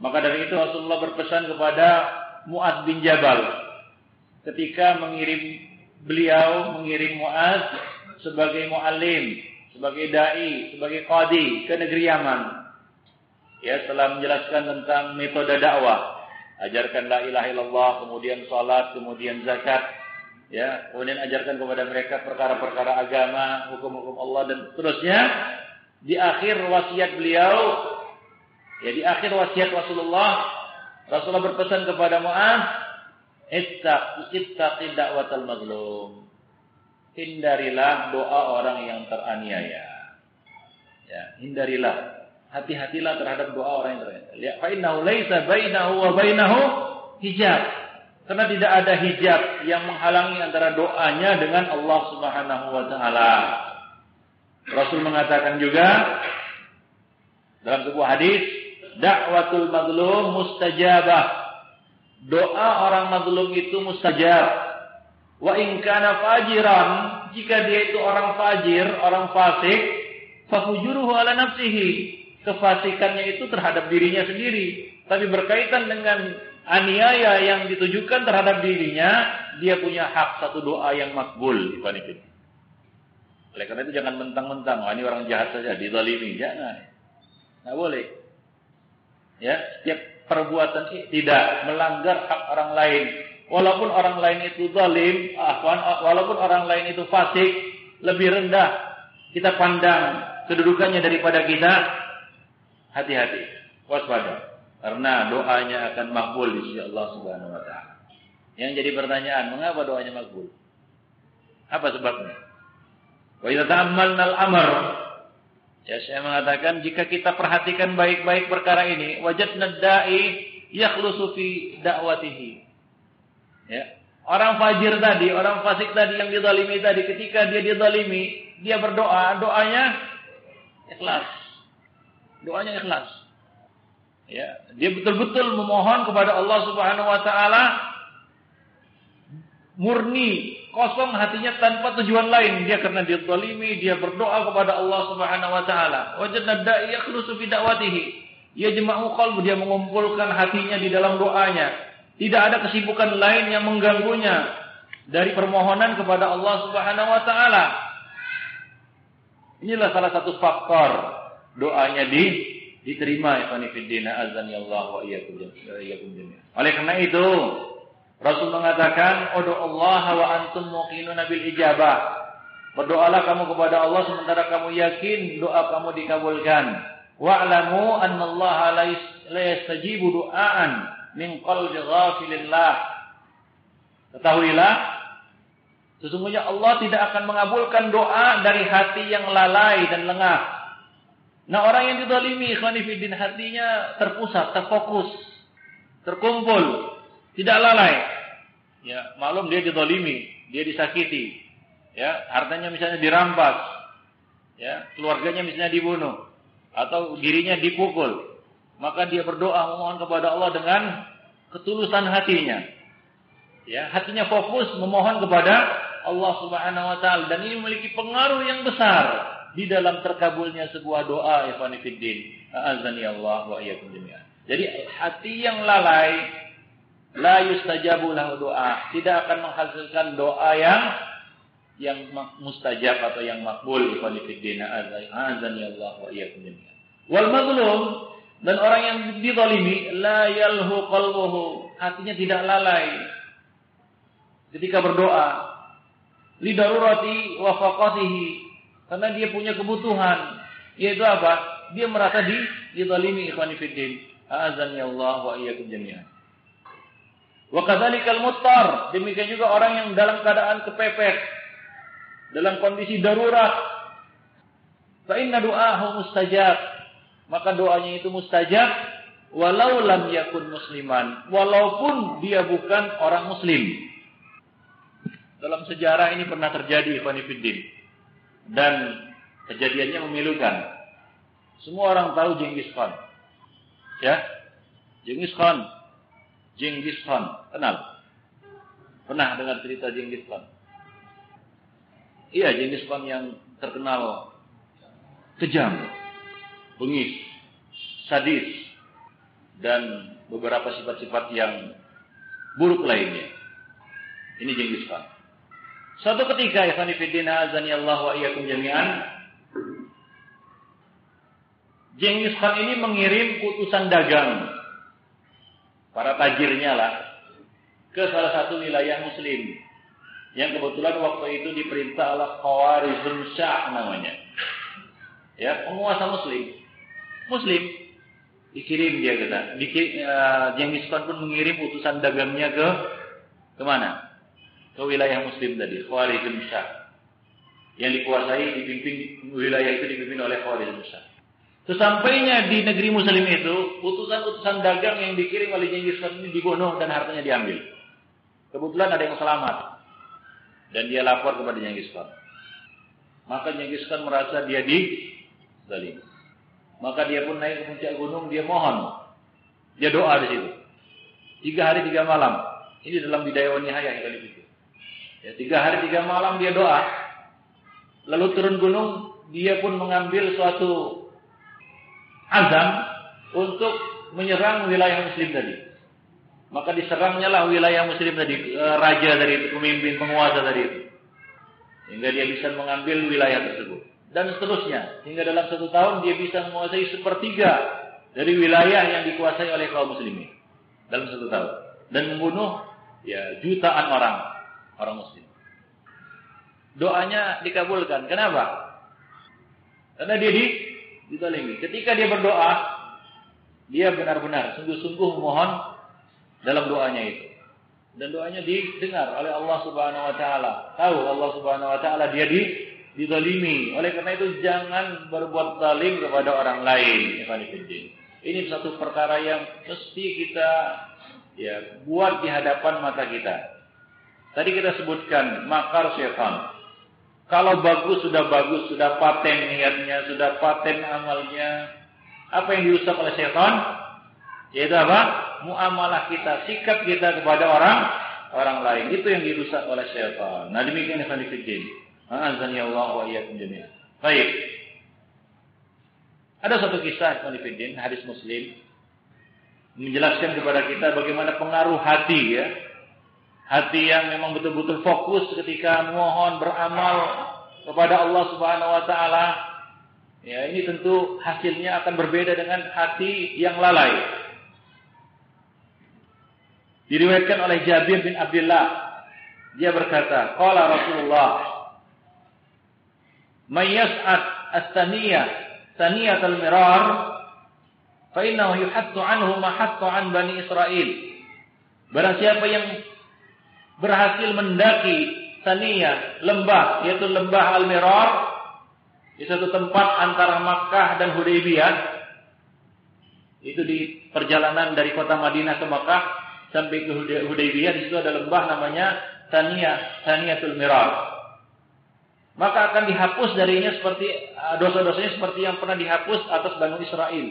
Speaker 1: Maka dari itu Rasulullah berpesan kepada Mu'ad bin Jabal ketika mengirim beliau mengirim Mu'ad sebagai muallim, sebagai dai, sebagai qadi ke negeri Yaman. Ya, setelah menjelaskan tentang metode dakwah, ajarkan la ilaha illallah, kemudian salat, kemudian zakat, ya, kemudian ajarkan kepada mereka perkara-perkara agama, hukum-hukum Allah dan seterusnya. Di akhir wasiat beliau Ya di akhir wasiat Rasulullah, Rasulullah berpesan kepada Mu'ad, Ittaq, ittaqi da'watal mazlum. Hindarilah doa orang yang teraniaya. Ya, hindarilah. Hati-hatilah terhadap doa orang yang teraniaya. Ya, fa innahu laisa bainahu wa bainahu hijab. Karena tidak ada hijab yang menghalangi antara doanya dengan Allah Subhanahu wa taala. Rasul mengatakan juga dalam sebuah hadis dakwatul mazlum mustajabah. Doa orang mazlum itu mustajab. Wa in kana fajiran, jika dia itu orang fajir, orang fasik, fahujuruhu ala nafsihi. Kefasikannya itu terhadap dirinya sendiri, tapi berkaitan dengan aniaya yang ditujukan terhadap dirinya, dia punya hak satu doa yang makbul, Oleh karena itu jangan mentang-mentang, oh, ini orang jahat saja, dizalimi, jangan. Nggak boleh. Ya setiap perbuatan tidak melanggar hak orang lain walaupun orang lain itu zalim walaupun orang lain itu fasik lebih rendah kita pandang kedudukannya daripada kita hati-hati waspada. Karena doanya akan makbul di sisi Allah Subhanahu wa taala. Yang jadi pertanyaan mengapa doanya makbul? Apa sebabnya? Wa idza ta'ammalna al-amr. Ya saya mengatakan jika kita perhatikan baik-baik perkara ini, wajat nadai yakhlusu fi dakwatihi. Ya. Orang fajir tadi, orang fasik tadi yang dizalimi tadi, ketika dia dizalimi, dia berdoa, doanya ikhlas. Doanya ikhlas. Ya, dia betul-betul memohon kepada Allah Subhanahu wa taala murni kosong hatinya tanpa tujuan lain. Dia karena dia zalimi, dia berdoa kepada Allah Subhanahu wa taala. Wajadna da'i yakhlusu fi da'watihi. Ya jema'u qalbu, dia mengumpulkan hatinya di dalam doanya. Tidak ada kesibukan lain yang mengganggunya dari permohonan kepada Allah Subhanahu wa taala. Inilah salah satu faktor doanya di diterima ya azan ya Allah wa iyyakum jami'an. Oleh karena itu, Rasul mengatakan, "Udu Allah wa antum muqinun bil ijabah." Berdoalah kamu kepada Allah sementara kamu yakin doa kamu dikabulkan. Wa'lamu anna Allah la yastajibu du'aan min qalbi ghafilillah. Ketahuilah sesungguhnya Allah tidak akan mengabulkan doa dari hati yang lalai dan lengah. Nah, orang yang dizalimi ikhwanifidin hatinya terpusat, terfokus, terkumpul tidak lalai. Ya, malum dia didolimi, dia disakiti. Ya, hartanya misalnya dirampas. Ya, keluarganya misalnya dibunuh atau dirinya dipukul. Maka dia berdoa memohon kepada Allah dengan ketulusan hatinya. Ya, hatinya fokus memohon kepada Allah Subhanahu wa taala dan ini memiliki pengaruh yang besar di dalam terkabulnya sebuah doa ikhwan fillah. Azani Allah wa iyyakum jami'an. Jadi hati yang lalai la yustajabu lahu doa, tidak akan menghasilkan doa yang yang mustajab atau yang makbul ikhwan fillah azan ya Allah wa iyyakum jami'an. Wal mazlum dan orang yang dizalimi la yalhu qalbuhu, hatinya tidak lalai ketika berdoa li darurati wa faqatihi karena dia punya kebutuhan yaitu apa? Dia merasa di dizalimi ikhwan fillah azan ya Allah wa iyyakum jami'an. Wa kadzalikal muttar, demikian juga orang yang dalam keadaan kepepet, dalam kondisi darurat. Fa inna du'ahu mustajab. Maka doanya itu mustajab walau lam yakun musliman, walaupun dia bukan orang muslim. Dalam sejarah ini pernah terjadi Ikhwanifiddin. Dan kejadiannya memilukan. Semua orang tahu Genghis Khan. Ya, Genghis Khan. Genghis Khan. Kenal? Pernah dengar cerita Genghis Khan? Iya, Genghis Khan yang terkenal kejam, bengis, sadis, dan beberapa sifat-sifat yang buruk lainnya. Ini Genghis Khan. Suatu ketika, Fanifidina azani Allah wa iyyakum jami'an, Genghis Khan ini mengirim utusan dagang para tajirnya lah ke salah satu wilayah muslim yang kebetulan waktu itu diperintah oleh Khawarizm Shah namanya. Ya, penguasa muslim. Muslim dikirim dia kata. Dikirim, uh, eh, Genghis Khan pun mengirim utusan dagangnya ke ke mana? Ke wilayah muslim tadi, Khawarizm Shah. Yang dikuasai dipimpin wilayah itu dipimpin oleh Khawarizm Shah. Sesampainya di negeri Muslim itu, utusan-utusan dagang yang dikirim oleh Genghis Khan ini dibunuh dan hartanya diambil. Kebetulan ada yang selamat. Dan dia lapor kepada Genghis Khan. Maka Genghis Khan merasa dia di zalim. Maka dia pun naik ke puncak gunung, dia mohon. Dia doa di situ. Tiga hari tiga malam. Ini dalam bidaya Nihaya yang kali itu. Ya, tiga hari tiga malam dia doa. Lalu turun gunung, dia pun mengambil suatu azam untuk menyerang wilayah muslim tadi. Maka diserangnya lah wilayah muslim tadi, raja dari itu, pemimpin, penguasa dari itu. Hingga dia bisa mengambil wilayah tersebut. Dan seterusnya. Hingga dalam satu tahun dia bisa menguasai sepertiga dari wilayah yang dikuasai oleh kaum muslimin. Dalam satu tahun. Dan membunuh ya jutaan orang. Orang muslim. Doanya dikabulkan. Kenapa? Karena dia di dizalimi. Ketika dia berdoa, dia benar-benar sungguh-sungguh memohon dalam doanya itu. Dan doanya didengar oleh Allah Subhanahu wa taala. Tahu Allah Subhanahu wa taala dia di dizalimi. Oleh karena itu jangan berbuat zalim kepada orang lain, Ini satu perkara yang mesti kita ya buat di hadapan mata kita. Tadi kita sebutkan makar syaitan. Kalau bagus sudah bagus, sudah paten niatnya, sudah paten amalnya. Apa yang dirusak oleh setan? Yaitu apa? Muamalah kita, sikap kita kepada orang orang lain. Itu yang dirusak oleh setan. Nah demikian yang kami Azani Allah wa iyyakum jami'an. Baik. Ada satu kisah Ikhwanifidin, hadis Muslim menjelaskan kepada kita bagaimana pengaruh hati ya hati yang memang betul-betul fokus ketika mohon beramal kepada Allah Subhanahu wa taala ya ini tentu hasilnya akan berbeda dengan hati yang lalai diriwayatkan oleh Jabir bin Abdullah dia berkata qala Rasulullah may yas'ad as-saniyah saniyatul mirar fa innahu yuhattu anhu ma an bani Israel barang siapa yang berhasil mendaki Saniyah, lembah, yaitu lembah Al-Mirar, di satu tempat antara Makkah dan Hudaybiyah. Itu di perjalanan dari kota Madinah ke Makkah sampai ke Hudaybiyah, di situ ada lembah namanya Saniyah, Saniyatul Mirar. Maka akan dihapus darinya seperti dosa-dosanya seperti yang pernah dihapus atas Bani Israel.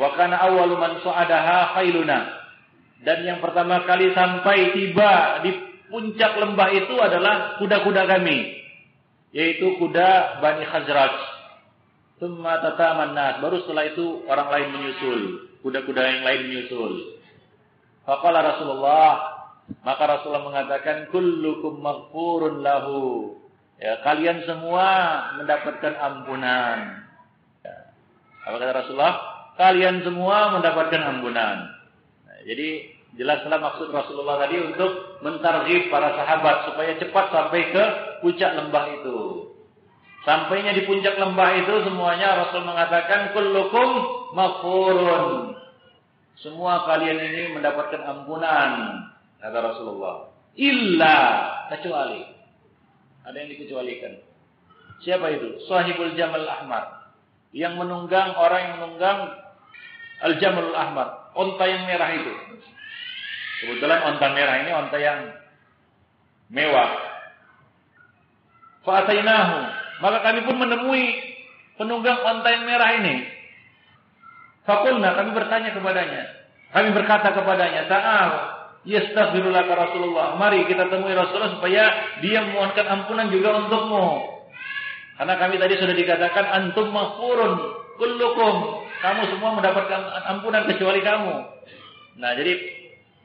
Speaker 1: Wa kana awwalu man. Dan yang pertama kali sampai tiba di puncak lembah itu adalah kuda-kuda kami. Yaitu kuda Bani Khazraj. Tumma tataman nas. Baru setelah itu orang lain menyusul. Kuda-kuda yang lain menyusul. Faqala Rasulullah. Maka Rasulullah mengatakan. Kullukum maghfurun lahu. Ya, kalian semua mendapatkan ampunan. Ya. Apa kata Rasulullah? Kalian semua mendapatkan ampunan. Jadi jelaslah maksud Rasulullah tadi untuk mentarghib para sahabat supaya cepat sampai ke puncak lembah itu. Sampainya di puncak lembah itu semuanya Rasul mengatakan kullukum maghfurun. Semua kalian ini mendapatkan ampunan kata Rasulullah. Illa kecuali ada yang dikecualikan. Siapa itu? Sahibul Jamal Ahmad. Yang menunggang orang yang menunggang Al Jamal Ahmad onta yang merah itu. Kebetulan onta merah ini onta yang mewah. Fa'atainahu. Maka kami pun menemui penunggang onta yang merah ini.
Speaker 2: Fakulna kami bertanya kepadanya. Kami berkata kepadanya, Ta'al, yastaghfirullah ke Rasulullah. Mari kita temui Rasulullah supaya dia memohonkan ampunan juga untukmu. Karena kami tadi sudah dikatakan antum maghfurun kullukum. Kamu semua mendapatkan ampunan kecuali kamu. Nah, jadi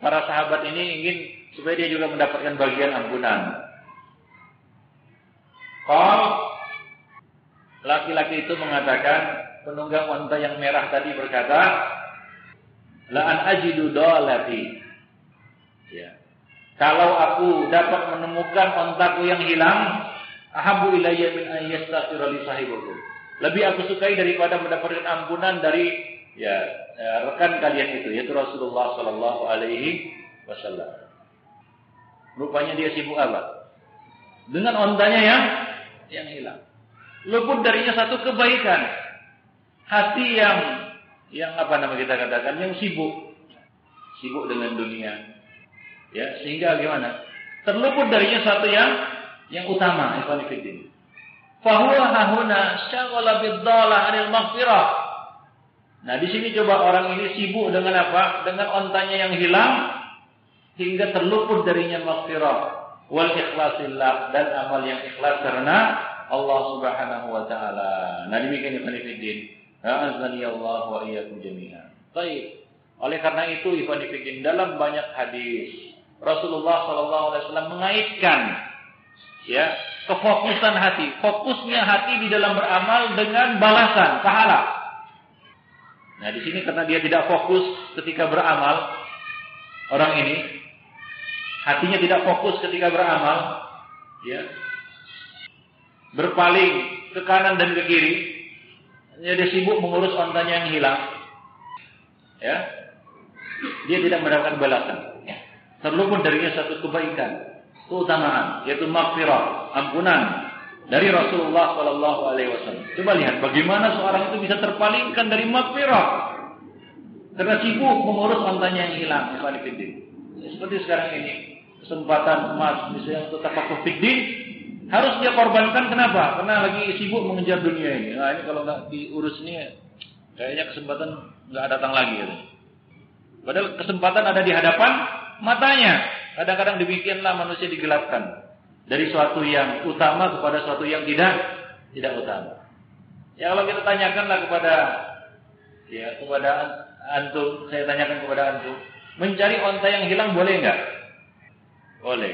Speaker 2: para sahabat ini ingin supaya dia juga mendapatkan bagian ampunan. Kalau laki-laki itu mengatakan penunggang wanita yang merah tadi berkata, La an ajidu dolati. Kalau aku dapat menemukan ontaku yang hilang, ahabu ilayya min an yastaghfira li. Lebih aku sukai daripada mendapatkan ampunan dari ya, ya rekan kalian itu yaitu Rasulullah sallallahu alaihi wasallam. Rupanya dia sibuk apa? Dengan ontanya yang yang hilang. Luput darinya satu kebaikan. Hati yang yang apa nama kita katakan yang sibuk sibuk dengan dunia ya sehingga gimana? Terluput darinya satu yang yang utama ikhwan fillah. Fahuwa hahuna syaghala biddala anil maghfirah. Nah di sini coba orang ini sibuk dengan apa? Dengan ontanya yang hilang hingga terluput darinya maghfirah. Wal ikhlasillah dan amal yang ikhlas karena Allah Subhanahu wa taala. Nah demikian ikhwan fillah. Allah wa iyyakum jami'an. Baik. Oleh karena itu ikhwan fillah dalam banyak hadis Rasulullah wasallam mengaitkan ya kefokusan hati, fokusnya hati di dalam beramal dengan balasan pahala. Nah, di sini karena dia tidak fokus ketika beramal orang ini hatinya tidak fokus ketika beramal ya berpaling ke kanan dan ke kiri dia sibuk mengurus ontanya yang hilang. Ya. Dia tidak mendapatkan balasan. Terluput darinya satu kebaikan, keutamaan, yaitu maghfirah, ampunan dari Rasulullah Shallallahu Alaihi Wasallam. Coba lihat bagaimana seorang itu bisa terpalingkan dari maghfirah karena sibuk mengurus ontanya yang hilang. Ya, seperti sekarang ini kesempatan emas misalnya untuk tafakuh fikih harus dia korbankan kenapa? Karena lagi sibuk mengejar dunia ini. Nah ini kalau nggak diurus ini, kayaknya kesempatan nggak datang lagi. Ya. Padahal kesempatan ada di hadapan matanya. Kadang-kadang demikianlah manusia digelapkan dari suatu yang utama kepada suatu yang tidak tidak utama. Ya kalau kita tanyakanlah kepada ya kepada antum, saya tanyakan kepada antum, mencari onta yang hilang boleh nggak? Boleh.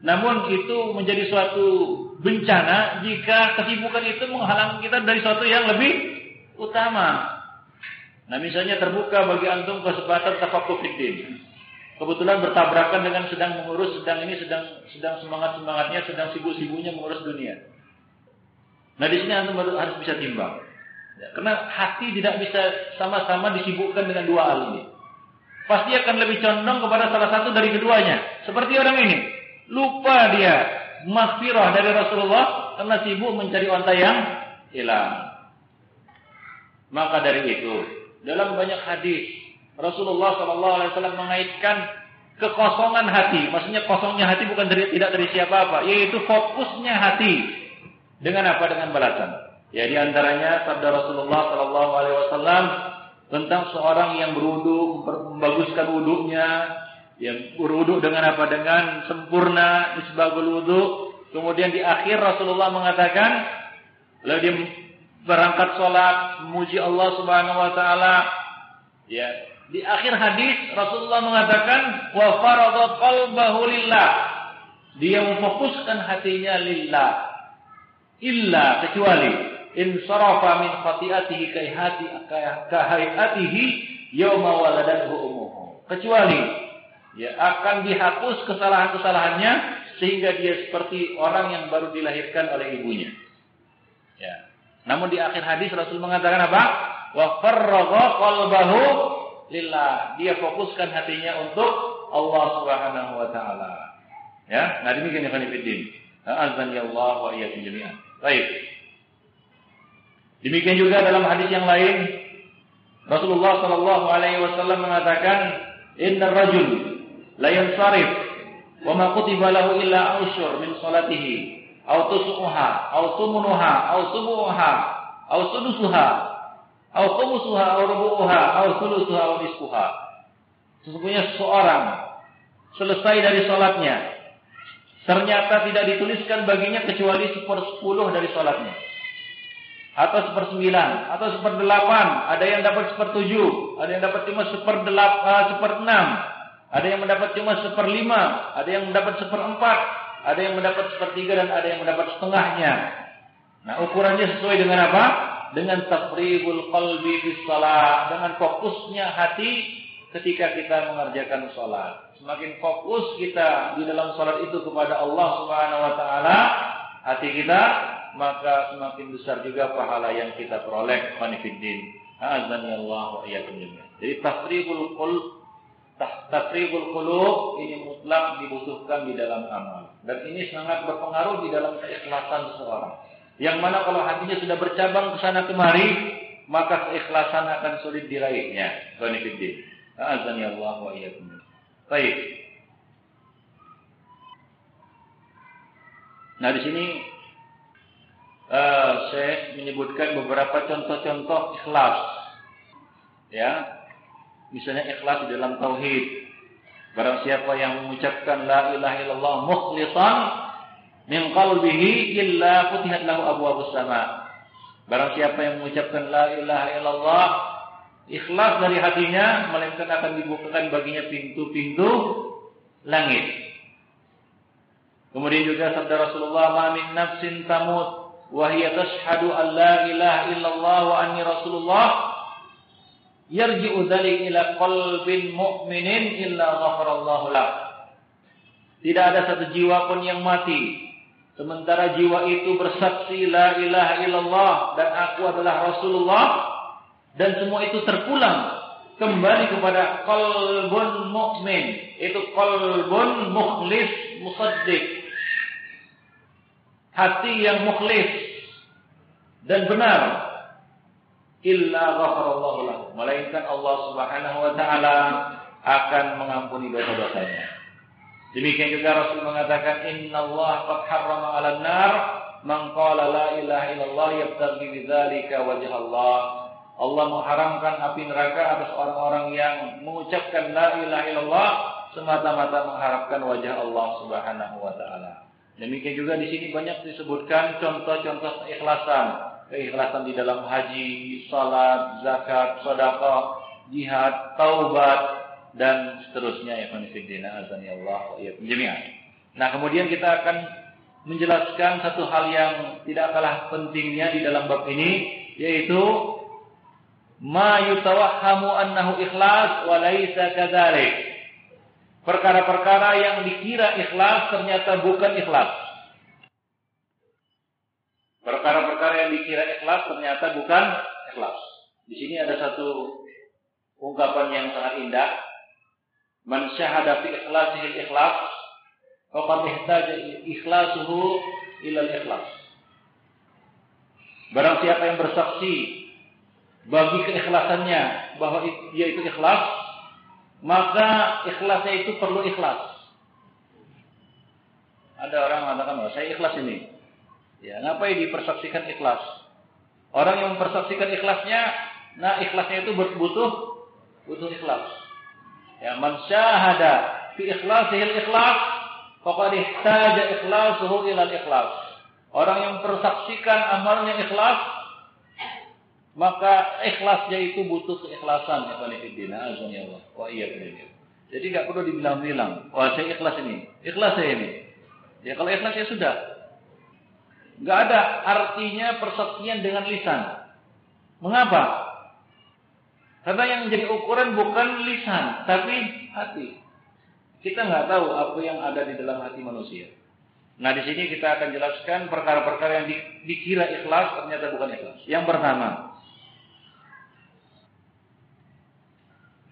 Speaker 2: Namun itu menjadi suatu bencana jika kesibukan itu menghalangi kita dari suatu yang lebih utama. Nah misalnya terbuka bagi antum kesempatan tafakuh fiddin. Kebetulan bertabrakan dengan sedang mengurus, sedang ini sedang sedang semangat semangatnya, sedang sibuk sibuknya mengurus dunia. Nah di sini antum harus bisa timbang. Ya, karena hati tidak bisa sama-sama disibukkan dengan dua hal ini. Pasti akan lebih condong kepada salah satu dari keduanya. Seperti orang ini. Lupa dia maghfirah dari Rasulullah karena sibuk mencari onta yang hilang. Maka dari itu, dalam banyak hadis Rasulullah Shallallahu Alaihi Wasallam mengaitkan kekosongan hati, maksudnya kosongnya hati bukan dari tidak dari siapa apa, yaitu fokusnya hati dengan apa dengan balasan. Ya di antaranya sabda Rasulullah Shallallahu Alaihi Wasallam tentang seorang yang berudu membaguskan wudhunya, yang berwudu dengan apa? Dengan sempurna isbagul wudu. Kemudian di akhir Rasulullah mengatakan, lalu dia berangkat sholat, memuji Allah Subhanahu Wa Taala. Ya, di akhir hadis Rasulullah mengatakan, wa faradha qalbahu lillah. Dia memfokuskan hatinya lillah. Illa kecuali in sarafa min khati'atihi kaihati kahayatihi yawma waladathu umuhu. Kecuali ya akan dihapus kesalahan-kesalahannya sehingga dia seperti orang yang baru dilahirkan oleh ibunya. Ya. Namun di akhir hadis Rasul mengatakan apa? Wa farragha qalbahu lillah. Dia fokuskan hatinya untuk Allah Subhanahu wa taala. Ya, nah demikian ya Khanifuddin. Azan ya Allah wa iyyakum jami'an. Baik. Demikian juga dalam hadis yang lain Rasulullah sallallahu alaihi wasallam mengatakan inna rajul la yansarif wa ma kutiba lahu illa ausyur min salatihi aw tusuha aw tumunuha aw subuha aw sudusuha au khumusuha au rubu'uha au thuluthuha au nisfuha. Sesungguhnya seseorang selesai dari sholatnya, ternyata tidak dituliskan baginya kecuali sepersepuluh dari sholatnya. Atau sepersembilan, atau seperdelapan, ada yang dapat sepertujuh, ada yang dapat cuma seperdelapan, uh, seperenam, ada yang mendapat cuma seperlima, ada yang mendapat seperempat, ada yang mendapat sepertiga dan ada yang mendapat setengahnya. Nah, ukurannya sesuai dengan apa? Dengan tafribul qalbi shalah, dengan fokusnya hati ketika kita mengerjakan sholat. Semakin fokus kita di dalam sholat itu kepada Allah Subhanahu wa taala, hati kita, maka semakin besar juga pahala yang kita peroleh. Khonifuddin. Azani Allah wa iyyakum Jadi tafribul qalb Tafribul qulub ini mutlak dibutuhkan di dalam amal. Dan ini sangat berpengaruh di dalam keikhlasan seseorang. Yang mana kalau hatinya sudah bercabang ke sana kemari, maka keikhlasan akan sulit diraihnya. Banifiddin. Azani Allah wa iyyakum. Baik. Nah di sini uh, saya menyebutkan beberapa contoh-contoh ikhlas. Ya, Misalnya ikhlas dalam tauhid. Barang siapa yang mengucapkan la ilaha illallah mukhlishan min qalbihi illa futihat lahu abwaabus sama. Barang siapa yang mengucapkan la ilaha illallah ikhlas dari hatinya melainkan akan dibukakan baginya pintu-pintu langit. Kemudian juga sabda Rasulullah, "Ma min nafsin tamut wa hiya tashhadu an la ilaha illallah wa anni rasulullah yarji'u ila qalbin mu'minin illa ghafarallahu lah. Tidak ada satu jiwa pun yang mati sementara jiwa itu bersaksi la ilaha illallah dan aku adalah Rasulullah dan semua itu terpulang kembali kepada qalbun mukmin itu qalbun mukhlis musaddiq. Hati yang mukhlis dan benar. Illa ghafarallahu lahu. Melainkan Allah Subhanahu wa taala akan mengampuni dosa-dosanya demikian juga Rasul mengatakan innallaha qad harrama 'alan nar man qala la ilaha illallah yabtaghi bidzalika wajh Allah Allah mengharamkan api neraka atas orang-orang yang mengucapkan la ilaha illallah semata-mata mengharapkan wajah Allah Subhanahu wa taala. Demikian juga di sini banyak disebutkan contoh-contoh keikhlasan keikhlasan di dalam haji, salat, zakat, sedekah, jihad, taubat dan seterusnya ya fillah azan ya Allah. Nah, kemudian kita akan menjelaskan satu hal yang tidak kalah pentingnya di dalam bab ini yaitu ma yutawahhamu annahu ikhlas wa laisa kadzalik. Perkara-perkara yang dikira ikhlas ternyata bukan ikhlas. Perkara-perkara yang dikira ikhlas ternyata bukan ikhlas. Di sini ada satu ungkapan yang sangat indah. Man syahada fi ikhlasihi ikhlas, faqad ihtaja ikhlasuhu ila ikhlas. Barang siapa yang bersaksi bagi keikhlasannya bahwa dia itu ikhlas, maka ikhlasnya itu perlu ikhlas. Ada orang mengatakan, oh, saya ikhlas ini. Ya, ngapain dipersaksikan ikhlas? Orang yang mempersaksikan ikhlasnya, nah ikhlasnya itu butuh butuh ikhlas. Ya, man syahada fi ikhlasihi ikhlas faqad ihtaja ikhlasuhu ila ikhlas. Orang yang mempersaksikan amalnya ikhlas, maka ikhlasnya itu butuh keikhlasan ya Filipina azan ya Allah. Wa iya Jadi nggak perlu dibilang-bilang, wah saya ikhlas ini, ikhlas saya ini. Ya kalau ikhlas ya sudah, Gak ada artinya persaksian dengan lisan. Mengapa? Karena yang menjadi ukuran bukan lisan, tapi hati. Kita nggak tahu apa yang ada di dalam hati manusia. Nah di sini kita akan jelaskan perkara-perkara yang di, dikira ikhlas ternyata bukan ikhlas. Yang pertama,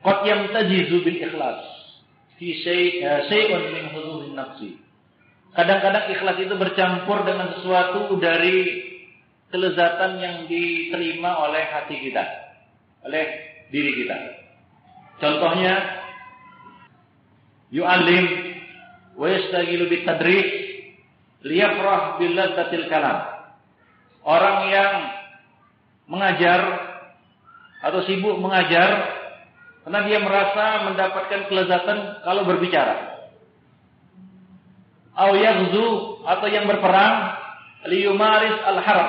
Speaker 2: qad yamtajizu bil ikhlas fi eh, min hududin nafsi. Kadang-kadang ikhlas itu bercampur dengan sesuatu dari kelezatan yang diterima oleh hati kita, oleh diri kita. Contohnya, yu'alim wa yastagilu bitadris liyafrah billadzatil kalam. Orang yang mengajar atau sibuk mengajar karena dia merasa mendapatkan kelezatan kalau berbicara. Au yaghzu atau yang berperang liyumaris al-harb.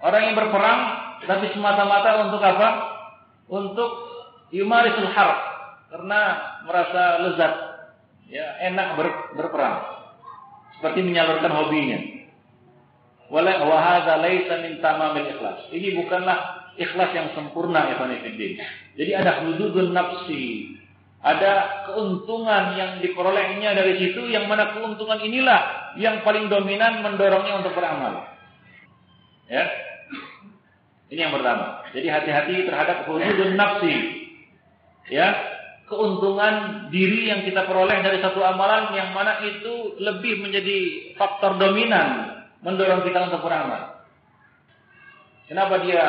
Speaker 2: Orang yang berperang tapi semata-mata untuk apa? Untuk yumaris al-harb karena merasa lezat, ya enak ber, berperang. Seperti menyalurkan hobinya. Wala wa hadza laisa min tamamil ikhlas. Ini bukanlah ikhlas yang sempurna ya Jadi ada hududun nafsi, ada keuntungan yang diperolehnya dari situ yang mana keuntungan inilah yang paling dominan mendorongnya untuk beramal. Ya. Ini yang pertama. Jadi hati-hati terhadap hududun nafsi. Ya, keuntungan diri yang kita peroleh dari satu amalan yang mana itu lebih menjadi faktor dominan mendorong kita untuk beramal. Kenapa dia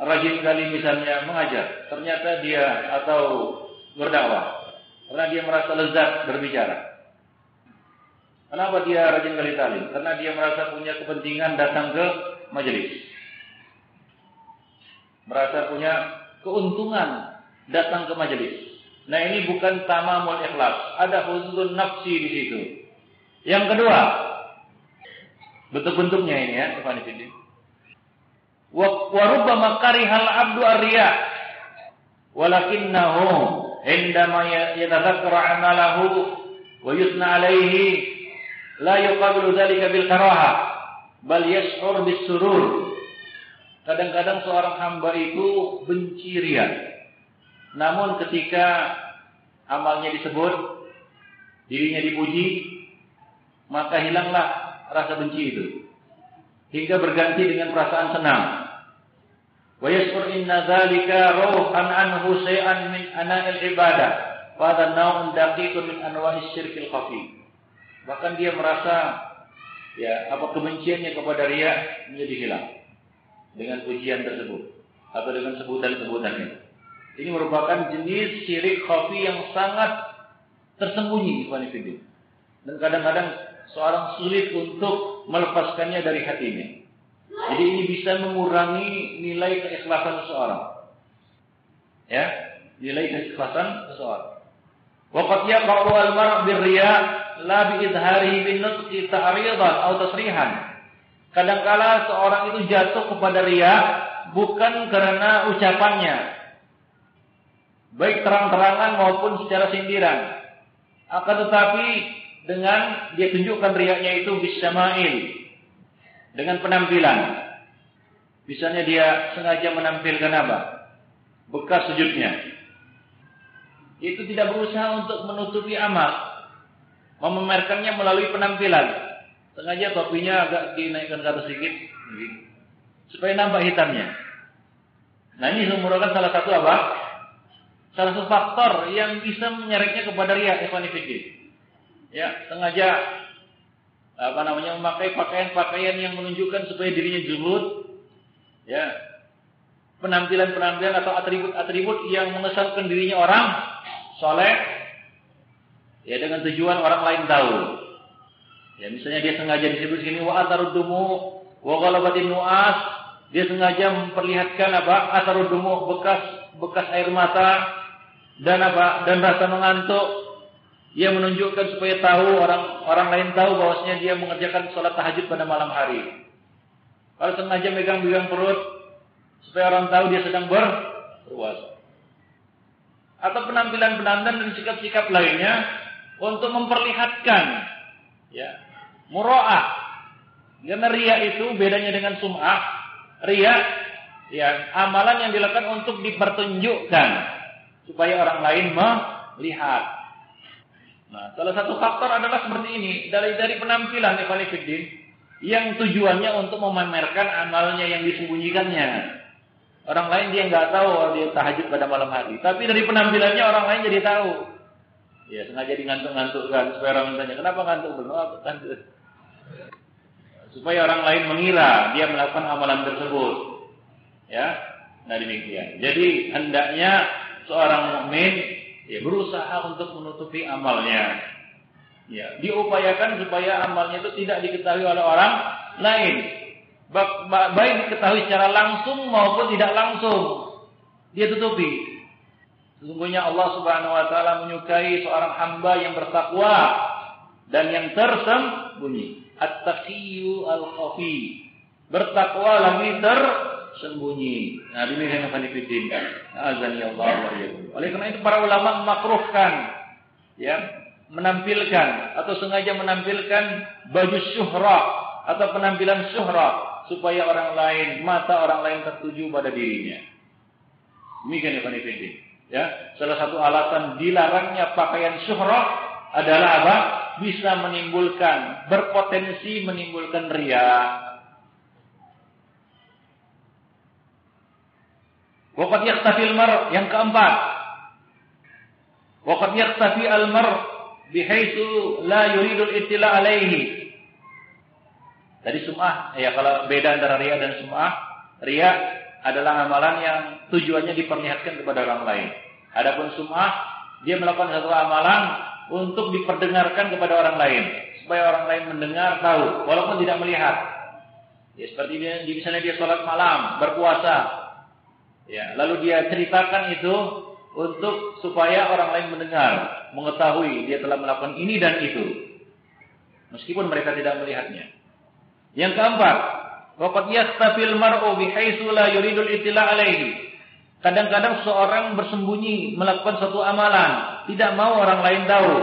Speaker 2: rajin kali misalnya mengajar, ternyata dia atau berdakwah karena dia merasa lezat berbicara. Kenapa dia rajin kali talim? Karena dia merasa punya kepentingan datang ke majelis. Merasa punya keuntungan datang ke majelis. Nah ini bukan tamamul ikhlas. Ada huzul nafsi di situ. Yang kedua, bentuk-bentuknya ini ya, Ikhwan Wa rubbama karihal abdu ar-riya. Walakinnahu indama yatadhakkar amalahu wa yusna alaihi la yuqabilu dhalika bil karaha bal yash'ur bis surur. Kadang-kadang seorang hamba itu benci riya. Namun ketika amalnya disebut, dirinya dipuji, maka hilanglah rasa benci itu hingga berganti dengan perasaan senang. Wa yasur inna dzalika ruhan anhu shay'an min ana'il ibadah. Wa hadha naw'un daqiqun min anwa'is syirkil khafi. Bahkan dia merasa ya apa kebenciannya kepada riya menjadi hilang dengan pujian tersebut atau dengan sebutan-sebutannya. Ini merupakan jenis syirik khafi yang sangat tersembunyi, Ikhwan Dan kadang-kadang seorang sulit untuk melepaskannya dari hatinya. Jadi ini bisa mengurangi nilai keikhlasan seseorang. Ya, nilai keikhlasan seseorang. Waqad yaqa'u al-mar' birriya la bi idharihi bin nutqi ta'ridan aw tasrihan. Kadangkala seorang itu jatuh kepada riya bukan karena ucapannya. Baik terang-terangan maupun secara sindiran. Akan tetapi dengan dia tunjukkan riaknya itu bisyama'il dengan penampilan. Misalnya dia sengaja menampilkan apa? Bekas sujudnya. Itu tidak berusaha untuk menutupi amal. Memamerkannya melalui penampilan. Sengaja topinya agak dinaikkan ke atas sedikit. Supaya nampak hitamnya. Nah ini merupakan salah satu apa? Salah satu faktor yang bisa menyeretnya kepada riak Evanifidin ya sengaja apa namanya memakai pakaian-pakaian yang menunjukkan supaya dirinya zuhud ya penampilan-penampilan atau atribut-atribut yang mengesankan dirinya orang soleh ya dengan tujuan orang lain tahu ya misalnya dia sengaja disebut sini wa atarudumu wa ghalabatin nuas. Dia sengaja memperlihatkan apa? Atarudumu bekas bekas air mata dan apa? Dan rasa mengantuk. Ia menunjukkan supaya tahu orang orang lain tahu bahwasanya dia mengerjakan sholat tahajud pada malam hari. Kalau sengaja megang-megang perut supaya orang tahu dia sedang berpuasa. Atau penampilan-penampilan dan sikap-sikap lainnya untuk memperlihatkan ya muroah. Karena ria itu bedanya dengan sum'ah. Ria ya amalan yang dilakukan untuk dipertunjukkan supaya orang lain melihat. Nah, salah satu faktor adalah seperti ini dari dari penampilan Ikhwanifiddin yang tujuannya untuk memamerkan amalnya yang disembunyikannya. Orang lain dia nggak tahu kalau dia tahajud pada malam hari, tapi dari penampilannya orang lain jadi tahu. Ya sengaja digantung-gantungkan supaya orang tanya kenapa ngantuk belum? Oh, supaya orang lain mengira dia melakukan amalan tersebut. Ya, nah demikian. Jadi hendaknya seorang mukmin ya berusaha untuk menutupi amalnya. Ya, diupayakan supaya amalnya itu tidak diketahui oleh orang lain. baik diketahui secara langsung maupun tidak langsung. Dia tutupi. Sesungguhnya Allah Subhanahu wa taala menyukai seorang hamba yang bertakwa dan yang tersembunyi. At-taqiyyu al-khafi. Bertakwa lagi tersembunyi. Nah, demikian yang kami fitin. Azan ya Allah Oleh karena itu para ulama memakruhkan ya, menampilkan atau sengaja menampilkan baju syuhrah atau penampilan syuhrah supaya orang lain, mata orang lain tertuju pada dirinya. Demikian ya Fani Ya, salah satu alasan dilarangnya pakaian syuhrah adalah apa? Bisa menimbulkan, berpotensi menimbulkan ria. Waqad yaktafi al-mar yang keempat. Waqad yaktafi al-mar bihaitsu la yuridu al-ittila alaihi. Tadi sum'ah, ya kalau beda antara ria dan sum'ah, ria adalah amalan yang tujuannya diperlihatkan kepada orang lain. Adapun sum'ah, dia melakukan satu amalan untuk diperdengarkan kepada orang lain. Supaya orang lain mendengar, tahu, walaupun tidak melihat. Ya, seperti dia, misalnya dia sholat malam, berpuasa. Ya, lalu dia ceritakan itu untuk supaya orang lain mendengar, mengetahui dia telah melakukan ini dan itu. Meskipun mereka tidak melihatnya. Yang keempat, Waqad yastafil mar'u bihaitsu la yuridul itila alaihi. Kadang-kadang seorang bersembunyi melakukan suatu amalan, tidak mau orang lain tahu.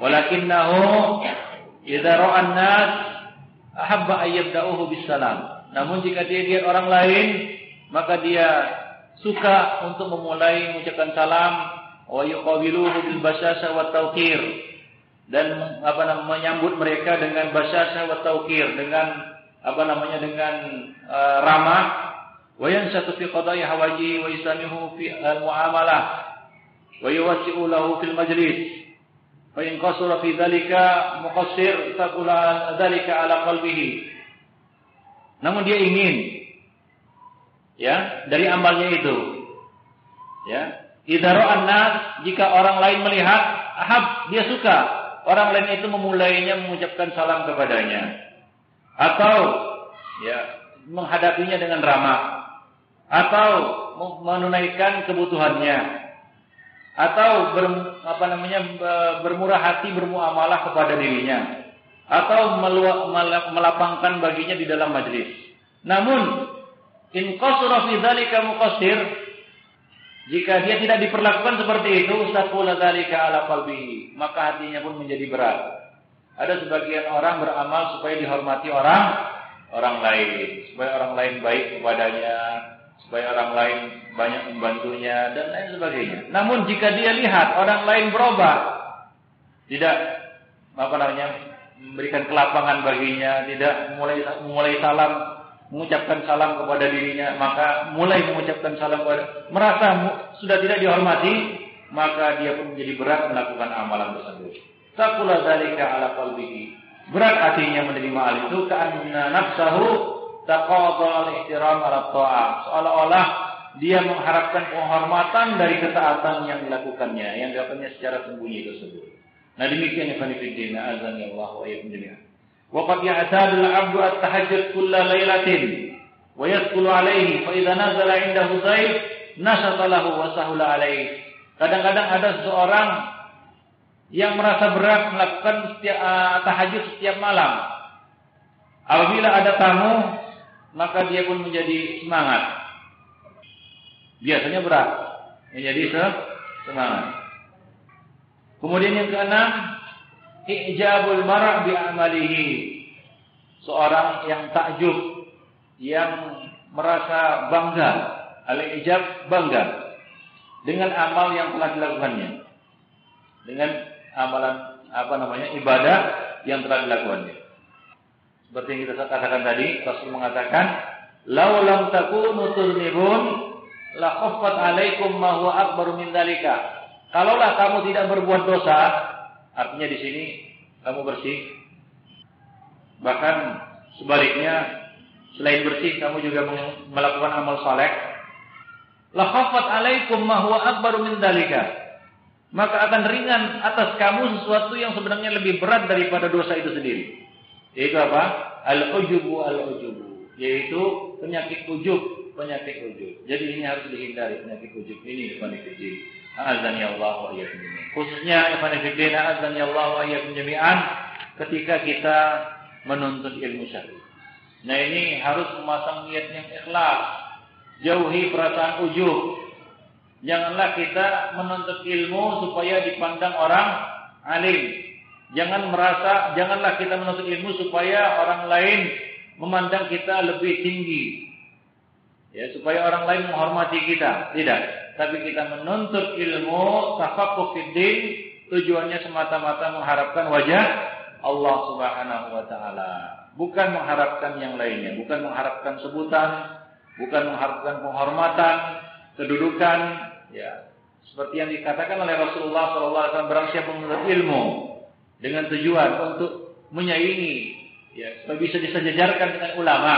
Speaker 2: Walakinnahu idza ra'an nas ahabba ayyabda'uhu bisalam. Namun jika dia lihat orang lain, maka dia suka untuk memulai mengucapkan salam wa yuqabiluhu bil basyasha wa tawqir dan apa namanya menyambut mereka dengan basyasha wa tawqir dengan apa namanya dengan uh, ramah hawaji wa yusamihu fi al-muamalah wa yuwasi'u lahu fil majlis. Fa in qasara fi dhalika muqassir taqula dhalika ala qalbihi. Namun dia ingin ya dari amalnya itu. Ya. Idza nas jika orang lain melihat ahab dia suka. Orang lain itu memulainya mengucapkan salam kepadanya. Atau ya menghadapinya dengan ramah atau menunaikan kebutuhannya atau ber, apa namanya bermurah hati bermuamalah kepada dirinya atau melapangkan baginya di dalam majlis. Namun in qasara fi dzalika jika dia tidak diperlakukan seperti itu, dzalika ala qalbihi, maka hatinya pun menjadi berat. Ada sebagian orang beramal supaya dihormati orang orang lain, supaya orang lain baik kepadanya, supaya orang lain banyak membantunya dan lain sebagainya. Namun jika dia lihat orang lain berubah, tidak apa namanya memberikan kelapangan baginya, tidak mulai mulai salam mengucapkan salam kepada dirinya, maka mulai mengucapkan salam kepada merasa sudah tidak dihormati, maka dia pun menjadi berat melakukan amalan tersebut. Sakula dzalika ala qalbihi. Berat hatinya menerima hal itu karena nafsahu taqadha al-ihtiram ala ta'ah. Seolah-olah dia mengharapkan penghormatan dari ketaatan yang dilakukannya, yang dilakukannya secara sembunyi tersebut. Nah demikian ya fanifidina azan ya Allah wa iyyakum jami'an. Wa qad ya'tadu al-'abdu at-tahajjud kulla lailatin wa yadkhulu alayhi fa idza nazala 'indahu zaid nasata lahu wa sahula. Kadang-kadang ada seseorang yang merasa berat melakukan setiap, uh, tahajud setiap malam. Apabila ada tamu, maka dia pun menjadi semangat. Biasanya berat, menjadi semangat. Kemudian yang keenam, ijabul marah bi amalihi. Seorang yang takjub, yang merasa bangga, al-ijab bangga dengan amal yang telah dilakukannya. Dengan amalan apa namanya ibadah yang telah dilakukannya. Seperti yang kita katakan tadi, Rasul mengatakan, "Lau lam takunu tuznibun la khaffat alaikum ma huwa akbaru min dalika." Kalaulah kamu tidak berbuat dosa, artinya di sini kamu bersih. Bahkan sebaliknya, selain bersih kamu juga melakukan amal saleh. La khaffat alaikum ma huwa akbaru min dalika maka akan ringan atas kamu sesuatu yang sebenarnya lebih berat daripada dosa itu sendiri. Yaitu apa? Al-ujubu al-ujubu. yaitu penyakit ujub, penyakit ujub. Jadi ini harus dihindari penyakit ujub ini fillah. Azan ya Allah wa Khususnya ikhwan fillah azan ya Allah wa jami'an ketika kita menuntut ilmu syar'i. Nah ini harus memasang niat yang ikhlas. Jauhi perasaan ujub. Janganlah kita menuntut ilmu supaya dipandang orang alim. Jangan merasa, janganlah kita menuntut ilmu supaya orang lain memandang kita lebih tinggi. Ya, supaya orang lain menghormati kita. Tidak. Tapi kita menuntut ilmu, tafaqquh fiddin, tujuannya semata-mata mengharapkan wajah Allah Subhanahu wa taala. Bukan mengharapkan yang lainnya, bukan mengharapkan sebutan, bukan mengharapkan penghormatan, kedudukan, ya. Seperti yang dikatakan oleh Rasulullah SAW, barang siapa menuntut ilmu dengan tujuan untuk menyaingi, ya, supaya bisa disejajarkan dengan ulama,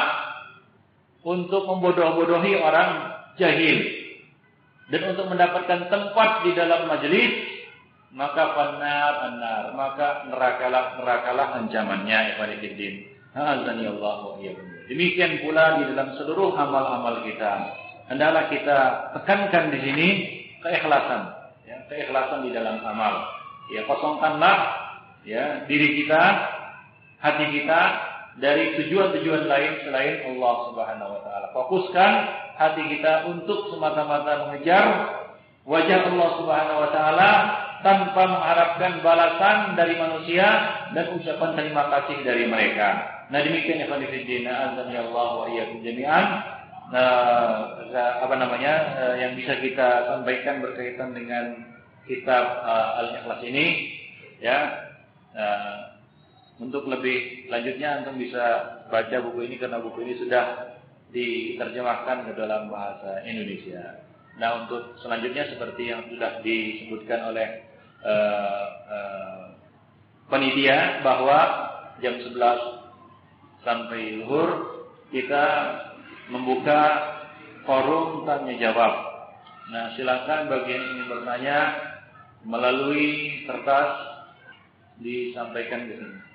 Speaker 2: untuk membodoh-bodohi orang jahil, dan untuk mendapatkan tempat di dalam majelis maka benar benar maka nerakalah nerakalah ancamannya Allah wa demikian pula di dalam seluruh amal-amal kita. Hendaklah kita tekankan di sini keikhlasan ya keikhlasan di dalam amal. Ya kosongkanlah ya diri kita hati kita dari tujuan-tujuan lain selain Allah Subhanahu wa taala fokuskan hati kita untuk semata-mata mengejar wajah Allah Subhanahu wa taala tanpa mengharapkan balasan dari manusia dan ucapan terima kasih dari mereka. Nah demikian ya Khalifuddin azan ya Allah wa iyyakum jami'an. Nah, apa namanya eh, yang bisa kita sampaikan berkaitan dengan kitab uh, Al-Ikhlas ini ya uh, untuk lebih lanjutnya antum bisa baca buku ini karena buku ini sudah diterjemahkan ke dalam bahasa Indonesia. Nah untuk selanjutnya seperti yang sudah disebutkan oleh uh, uh, panitia bahwa jam 11 sampai luhur kita membuka forum tanya jawab. Nah, silakan bagi yang ingin bertanya melalui kertas disampaikan ke sini.